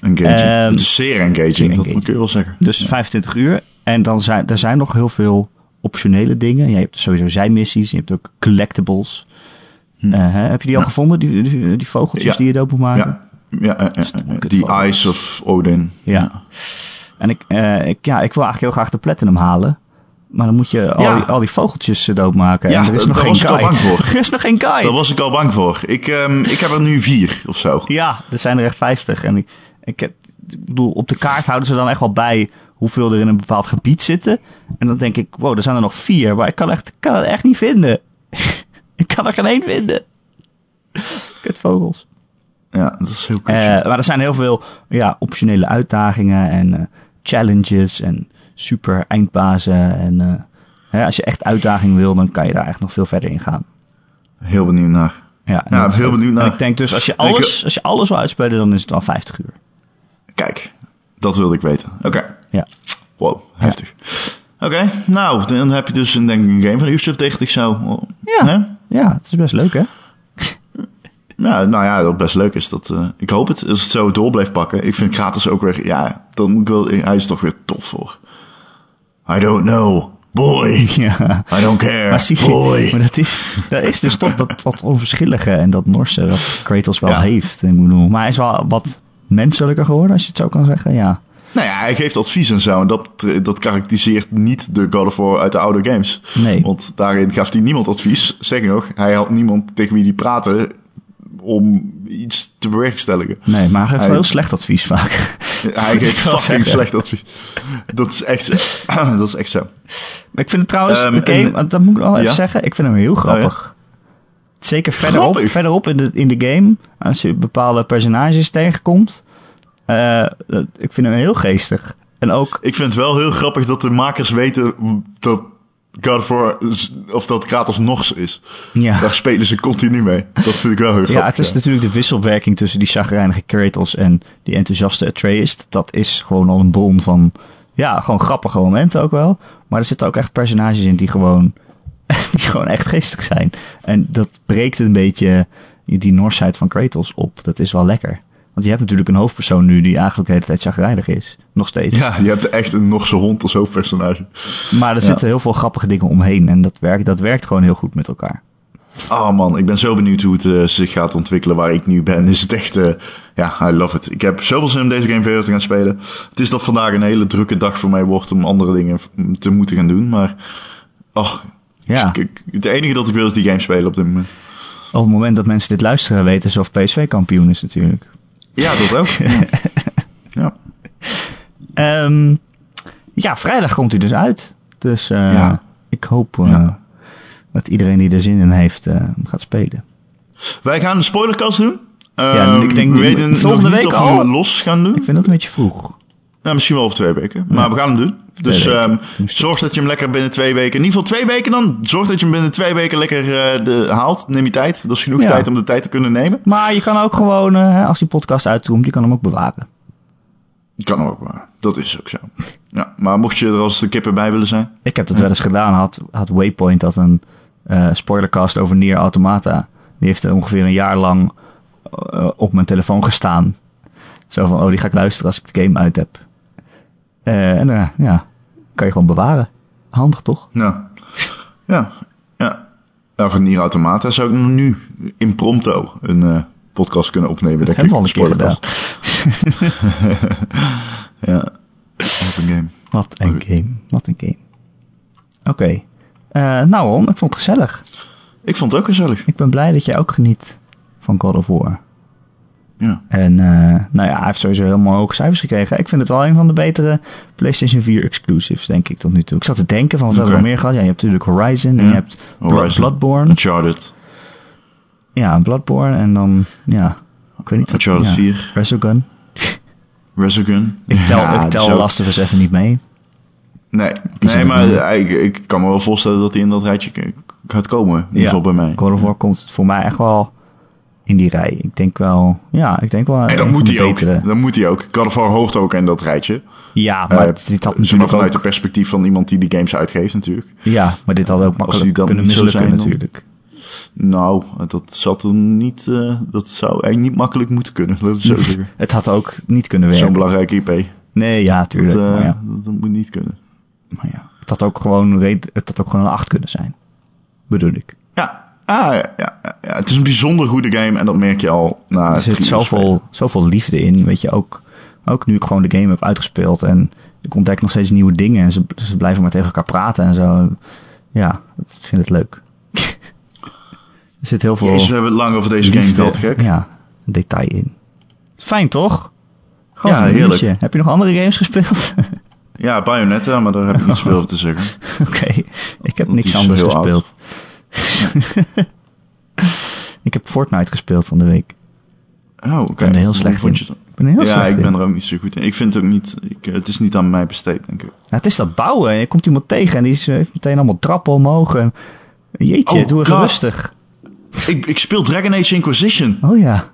engaging. ehm, het is zeer engaging, zeer dat engaging. kun je wel zeggen. Dus 25 uur. En dan zijn er zijn nog heel veel optionele dingen. Ja, je hebt sowieso zijmissies. Je hebt ook collectibles. Hm. Eh, hè, heb je die al Ja. gevonden? Die, die, die vogeltjes Ja. die je dood moet maken? Ja, ja, ja. het die Eyes of Odin. Ja. En ik, eh, ik, ja, ik wil eigenlijk heel graag de platinum halen. Maar dan moet je al, Ja. die, al die vogeltjes eh, doodmaken. Ja, en er is nog daar geen was ik al guide. bang voor. er is nog geen guide. Daar was ik al bang voor. Ik, ehm, ik heb er nu vier of zo. Ja, er zijn er echt 50. En ik, ik, heb, ik bedoel, op de kaart houden ze dan echt wel bij hoeveel er in een bepaald gebied zitten. En dan denk ik, wow, er zijn er nog vier. Maar ik kan, echt, ik kan het echt niet vinden. ik kan er geen één vinden. Kut vogels. Ja, dat is heel Eh, kut. maar er zijn heel veel ja, optionele uitdagingen en eh, challenges en super eindbazen. En eh, hè, als je echt uitdaging wil, dan kan je daar echt nog veel verder in gaan. heel benieuwd naar. Ja, Ja, dat is heel benieuwd en naar. Ik denk dus als je ik- alles, als je alles wil uitspelen, dan is het wel 50 uur. Kijk, dat wilde ik weten. Oké. Ja. Wow, heftig. Oké, nou, dan heb je dus een, denk ik een game van een uurtje of 30 zo. Ja. Ja, het is best leuk hè? Ja, nou ja, dat best leuk is. Dat, eh, ik hoop het, als het zo door blijft pakken. Ik vind Kratos ook weer, ja, dan moet ik wel, hij is toch weer tof voor. I don't know, boy. Ja. I don't care, Maar, zie boy. maar dat is, dat is dus toch dat wat onverschillige en dat Norse dat Kratos wel Ja. heeft. Ik bedoel, maar hij is wel wat menselijker geworden, als je het zo kan zeggen. Ja, Nou ja, hij geeft advies en zo. En dat, dat karakteriseert niet de God of War uit de oude games. Nee. Want daarin gaf hij niemand advies. Zeg nog, hij had niemand tegen wie hij praatte om iets te bewerkstelligen. nee, maar hij geeft Hij- wel heel slecht advies vaak. Hij geeft fucking zeggen. slecht advies. Dat is echt, dat is echt zo. Maar ik vind het trouwens, Ehm, de game, en- want dat moet ik wel even zeggen, ik vind hem heel grappig. Zeker verderop, verderop in de, in de game, als je bepaalde personages tegenkomt. Eh, dat- ik vind hem heel geestig. En ook, Ik vind het wel heel grappig dat de makers weten dat God of War, of dat Kratos Nox is. ja, Daar spelen ze continu mee. Dat vind ik wel heel grappig. ja, het is natuurlijk de wisselwerking tussen die chagrijnige Kratos en die enthousiaste Atreus. Dat is gewoon al een bron van, ja, gewoon grappige momenten ook wel. Maar er zitten ook echt personages in die gewoon, die gewoon echt geestig zijn. En dat breekt een beetje die Norsheid van Kratos op. Dat is wel lekker. Want je hebt natuurlijk een hoofdpersoon nu die eigenlijk de hele tijd chagrijnig is. Nog steeds. Ja, je hebt echt een Norse hond als hoofdpersonage. Maar er zitten heel veel grappige dingen omheen. En dat werkt, dat werkt gewoon heel goed met elkaar. Oh man, ik ben zo benieuwd hoe het eh, zich gaat ontwikkelen waar ik nu ben. Is het echt, eh, ja, I love it. Ik heb zoveel zin om deze game verder te gaan spelen. Het is dat vandaag een hele drukke dag voor mij wordt om andere dingen te moeten gaan doen. Maar, oh, Ja. ik- het enige dat ik wil is die game spelen op dit moment. Op het moment dat mensen dit luisteren weten ze of PSV kampioen is natuurlijk. Ja, dat ook. ja. ja. Ehm, ja, vrijdag komt hij dus uit. Dus eh, Ja. ik hoop eh, Ja. dat iedereen die er zin in heeft eh, gaat spelen. Wij gaan een spoilercast doen. Ja, Ehm, ik denk we weten volgende nog niet week of we al. los gaan doen. Ik vind dat een beetje vroeg. Nou, misschien wel over twee weken. Maar we gaan hem doen. Dus ehm, zorg dat je hem lekker binnen twee weken... In ieder geval twee weken dan. Zorg dat je hem binnen twee weken lekker eh, de, haalt. Neem je tijd. Dat is genoeg Ja. tijd om de tijd te kunnen nemen. Maar je kan ook gewoon, eh, als die podcast uitkomt, je kan hem ook bewaren. Kan ook maar. Dat is ook zo. Ja, maar mocht je er als de kippen bij willen zijn... Ik heb dat wel eens gedaan. Had, had Waypoint dat een eh, spoilercast over Nier Automata. Die heeft er ongeveer een jaar lang op mijn telefoon gestaan. Zo van, oh, die ga ik luisteren als ik de game uit heb. Eh, en eh, ja, kan je gewoon bewaren. Handig toch? Ja. Ja. Ja. Voor Nier Automata zou ik nu in Pronto een eh, podcast kunnen opnemen. Dat hebben we al een ik. keer gedaan. Ja. Wat een game. Wat een game. Wat een game. Oké. Nou Ron, ik vond het gezellig. Ik vond het ook gezellig. Ik ben blij dat jij ook geniet van God of War. Ja. En eh, nou ja, hij heeft sowieso helemaal hoge cijfers gekregen. Ik vind het wel een van de betere PlayStation 4 exclusives, denk ik, tot nu toe. Ik zat te denken van, wat hebben we meer gehad? Ja, je hebt natuurlijk Horizon en je hebt Horizon. Bloodborne. Uncharted. Ja, Bloodborne en dan, ja, ik weet niet wat... Uncharted ja, 4. Resogun. Resogun. Ik tel, Ja, ik tel zo- Last of Us even niet mee. Nee, Die nee maar ik, ik kan me wel voorstellen dat hij in dat rijtje gaat komen. In ieder geval bij mij. God of War komt voor mij echt wel in die rij. Ik denk wel, ja, ik denk wel... En dat moet de hij ook. Dat moet hij ook. God of War hoort ook in dat rijtje. Ja, maar Eh, dit had natuurlijk vanuit het perspectief van iemand die die games uitgeeft natuurlijk. Ja, maar dit had ook makkelijk dan kunnen mislukken zijn, natuurlijk. Nou, dat zat er niet... eh, dat zou eigenlijk niet makkelijk moeten kunnen. Het zo zeggen. Het had ook niet kunnen Zo'n werken. belangrijke IP. Nee, ja, Dat, tuurlijk. eh, maar ja. dat, dat moet niet kunnen. Maar ja, het had ook gewoon, het had ook gewoon een 8 kunnen zijn. Bedoel ik. Ja. Ah, ja, ja. Het is een bijzonder goede game en dat merk je al na er zit zoveel, zoveel liefde in. Weet je, ook, ook nu ik gewoon de game heb uitgespeeld en ik ontdek nog steeds nieuwe dingen en ze, ze blijven maar tegen elkaar praten en zo. Ja, ik vind het leuk. er zit heel veel Jezus, we hebben het lang over deze game gehad, gek. Ja, detail in. Fijn toch? Gewoon Ja, een heerlijk. Heb je nog andere games gespeeld? Ja, Bayonetta, maar daar heb ik niet zoveel over te zeggen. Oké, ik heb Want niks anders oud. ik heb Fortnite gespeeld van de week. Oh, oké. ben er heel slecht vond in. je het? Ik ben er heel ja, slecht ik in. ben er ook niet zo goed in. Ik vind het ook niet... Ik, eh, het is niet aan mij besteed, denk ik. Nou, het is dat bouwen. Je komt iemand tegen en die is, eh, heeft meteen allemaal trappen omhoog. En, jeetje, Oh, doe even God. rustig. Ik, ik speel Dragon Age Inquisition. Oh ja.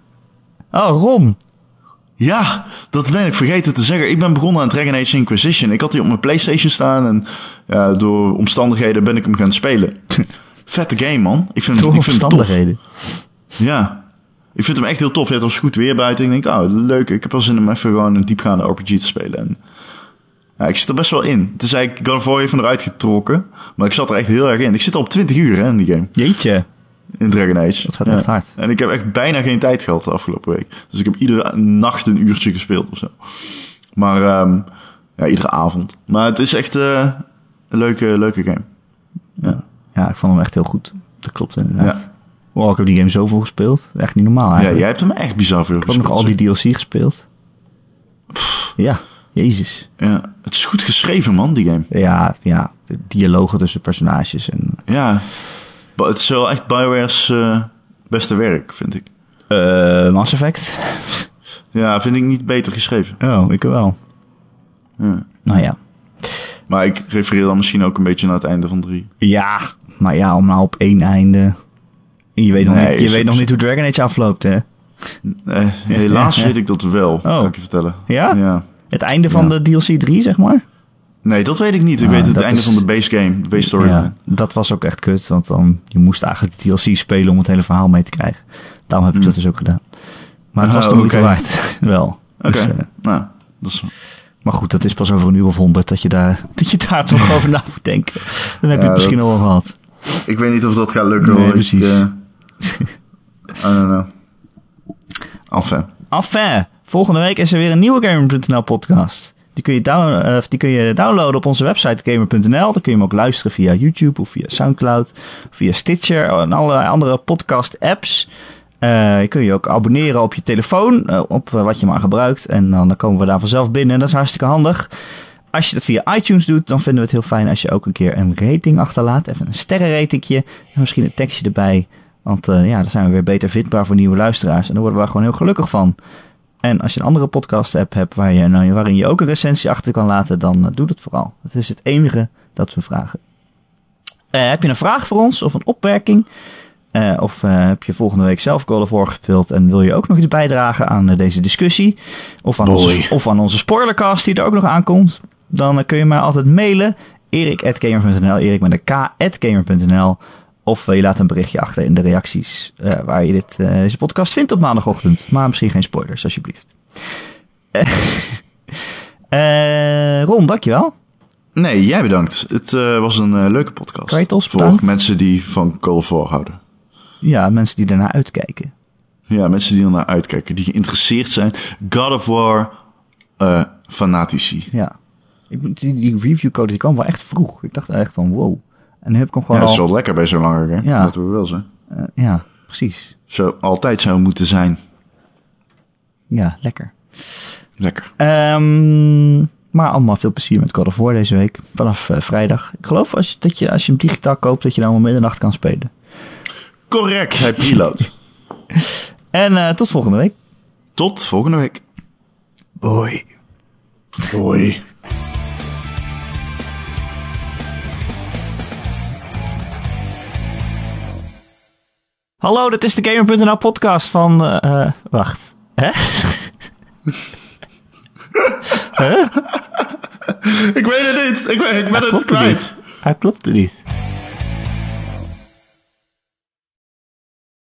Oh, Ron. Ja, dat ben ik vergeten te zeggen. Ik ben begonnen aan Dragon Age Inquisition. Ik had die op mijn Playstation staan en ja, door omstandigheden ben ik hem gaan spelen. Vette game, man. Ik vind, hem- ik vind hem tof. Ja. Ik vind hem echt heel tof. Het was goed weer buiten. Ik denk, oh, leuk. Ik heb wel zin om even gewoon een diepgaande RPG te spelen. En, ja, ik zit er best wel in. Het is eigenlijk, God of War heeft me eruit getrokken. Maar ik zat er echt heel erg in. Ik zit al op 20 uur hè, in die game. Jeetje. In Dragon Age. Dat gaat Ja. echt hard. En ik heb echt bijna geen tijd gehad de afgelopen week. Dus ik heb iedere nacht een uurtje gespeeld of zo. Maar, ehm, ja, iedere avond. Maar het is echt eh, een leuke, leuke game. Ja. Ja, ik vond hem echt heel goed. Dat klopt inderdaad. Ja. Wow, ik heb die game zoveel gespeeld. Echt niet normaal ja, eigenlijk. jij hebt hem echt bizar veel ik heb nog gespeeld. al die DLC gespeeld. Ja, jezus. Ja, het is goed geschreven, man, die game. Ja, ja, de dialogen tussen personages en... Ja, het is wel echt BioWare's eh, beste werk, vind ik. eh Mass Effect? Ja, vind ik niet beter geschreven. Oh, ik wel. Ja. Nou ja. Maar ik refereer dan misschien ook een beetje naar het einde van drie. Ja, maar ja, om nou op één einde... Je weet nog, Nee, niet, je weet nog niet hoe Dragon Age afloopt, hè? Eh, helaas weet ik dat wel, kan ik je vertellen. Ja? ja. Het einde van Ja. de DLC 3, zeg maar? Nee, dat weet ik niet. Ik Ah, weet het einde is- van de base game, de base story. Ja, dat was ook echt kut, want dan, je moest eigenlijk de DLC spelen om het hele verhaal mee te krijgen. Daarom heb ik dat dus ook gedaan. Maar het was de moeite oké. waard, wel. Oké, Dus, eh, nou, dat is... maar goed, dat is pas over een uur of honderd dat je daar, dat je daar toch over na moet denken. Dan heb je Ja, het misschien dat- al wel gehad. Ik weet niet of dat gaat lukken. Nee, hoor. Ik, precies. eh, I don't know. Enfin. Enfin, volgende week is er weer een nieuwe Gamer.nl podcast. Die kun, je down, eh, die kun je downloaden op onze website Gamer.nl. Dan kun je hem ook luisteren via YouTube of via Soundcloud, via Stitcher en allerlei andere podcast apps. Eh, je kun je ook abonneren op je telefoon, eh, op eh, wat je maar gebruikt. En dan, komen we daar vanzelf binnen en dat is hartstikke handig. Als je dat via iTunes doet, dan vinden we het heel fijn als je ook een keer een rating achterlaat. Even een sterrenratingje en misschien een tekstje erbij. Want ja, dan zijn we weer beter vindbaar voor nieuwe luisteraars. En daar worden we gewoon heel gelukkig van. En als je een andere podcast app hebt waar je, nou, waarin je ook een recensie achter kan laten, dan doe dat vooral. Dat is het enige dat we vragen. Heb je een vraag voor ons of een opmerking? Uh, of uh, heb je volgende week zelf Call of War gespeeld en wil je ook nog iets bijdragen aan uh, deze discussie? Of aan, onze, of aan onze spoilercast die er ook nog aankomt? Dan kun je mij altijd mailen. erik.gamer.nl Erik met een k.gamer.nl Of je laat een berichtje achter in de reacties waar je dit, deze podcast vindt op maandagochtend. Maar misschien geen spoilers, alsjeblieft. Ron, dankjewel. Nee, jij bedankt. Het was een leuke podcast. Kratos, voor mensen die van Call of War houden. Ja, mensen die ernaar uitkijken. Ja, mensen die ernaar uitkijken, die geïnteresseerd zijn. God of War uh, fanatici. Ja. Ik, die, die reviewcode die kwam wel echt vroeg. Ik dacht echt van wow. En nu heb ik hem gewoon Ja, dat is wel lekker bij zo'n lange game. Ja. Dat we wel zijn. Uh, ja, precies. Zo altijd zou moeten zijn. Ja, lekker. Lekker. Um, maar allemaal veel plezier met God of War deze week. Vanaf uh, vrijdag. Ik geloof als, dat je, als je hem digitaal koopt, dat je dan om middernacht kan spelen. Correct, hij preload. en uh, tot volgende week. Tot volgende week. Boi. Boi. Hallo, dit is de Gamer.nl podcast van... Uh, wacht. Hè? huh? Ik weet het niet. Ik, ben, ik ben het kwijt. Hij klopte niet.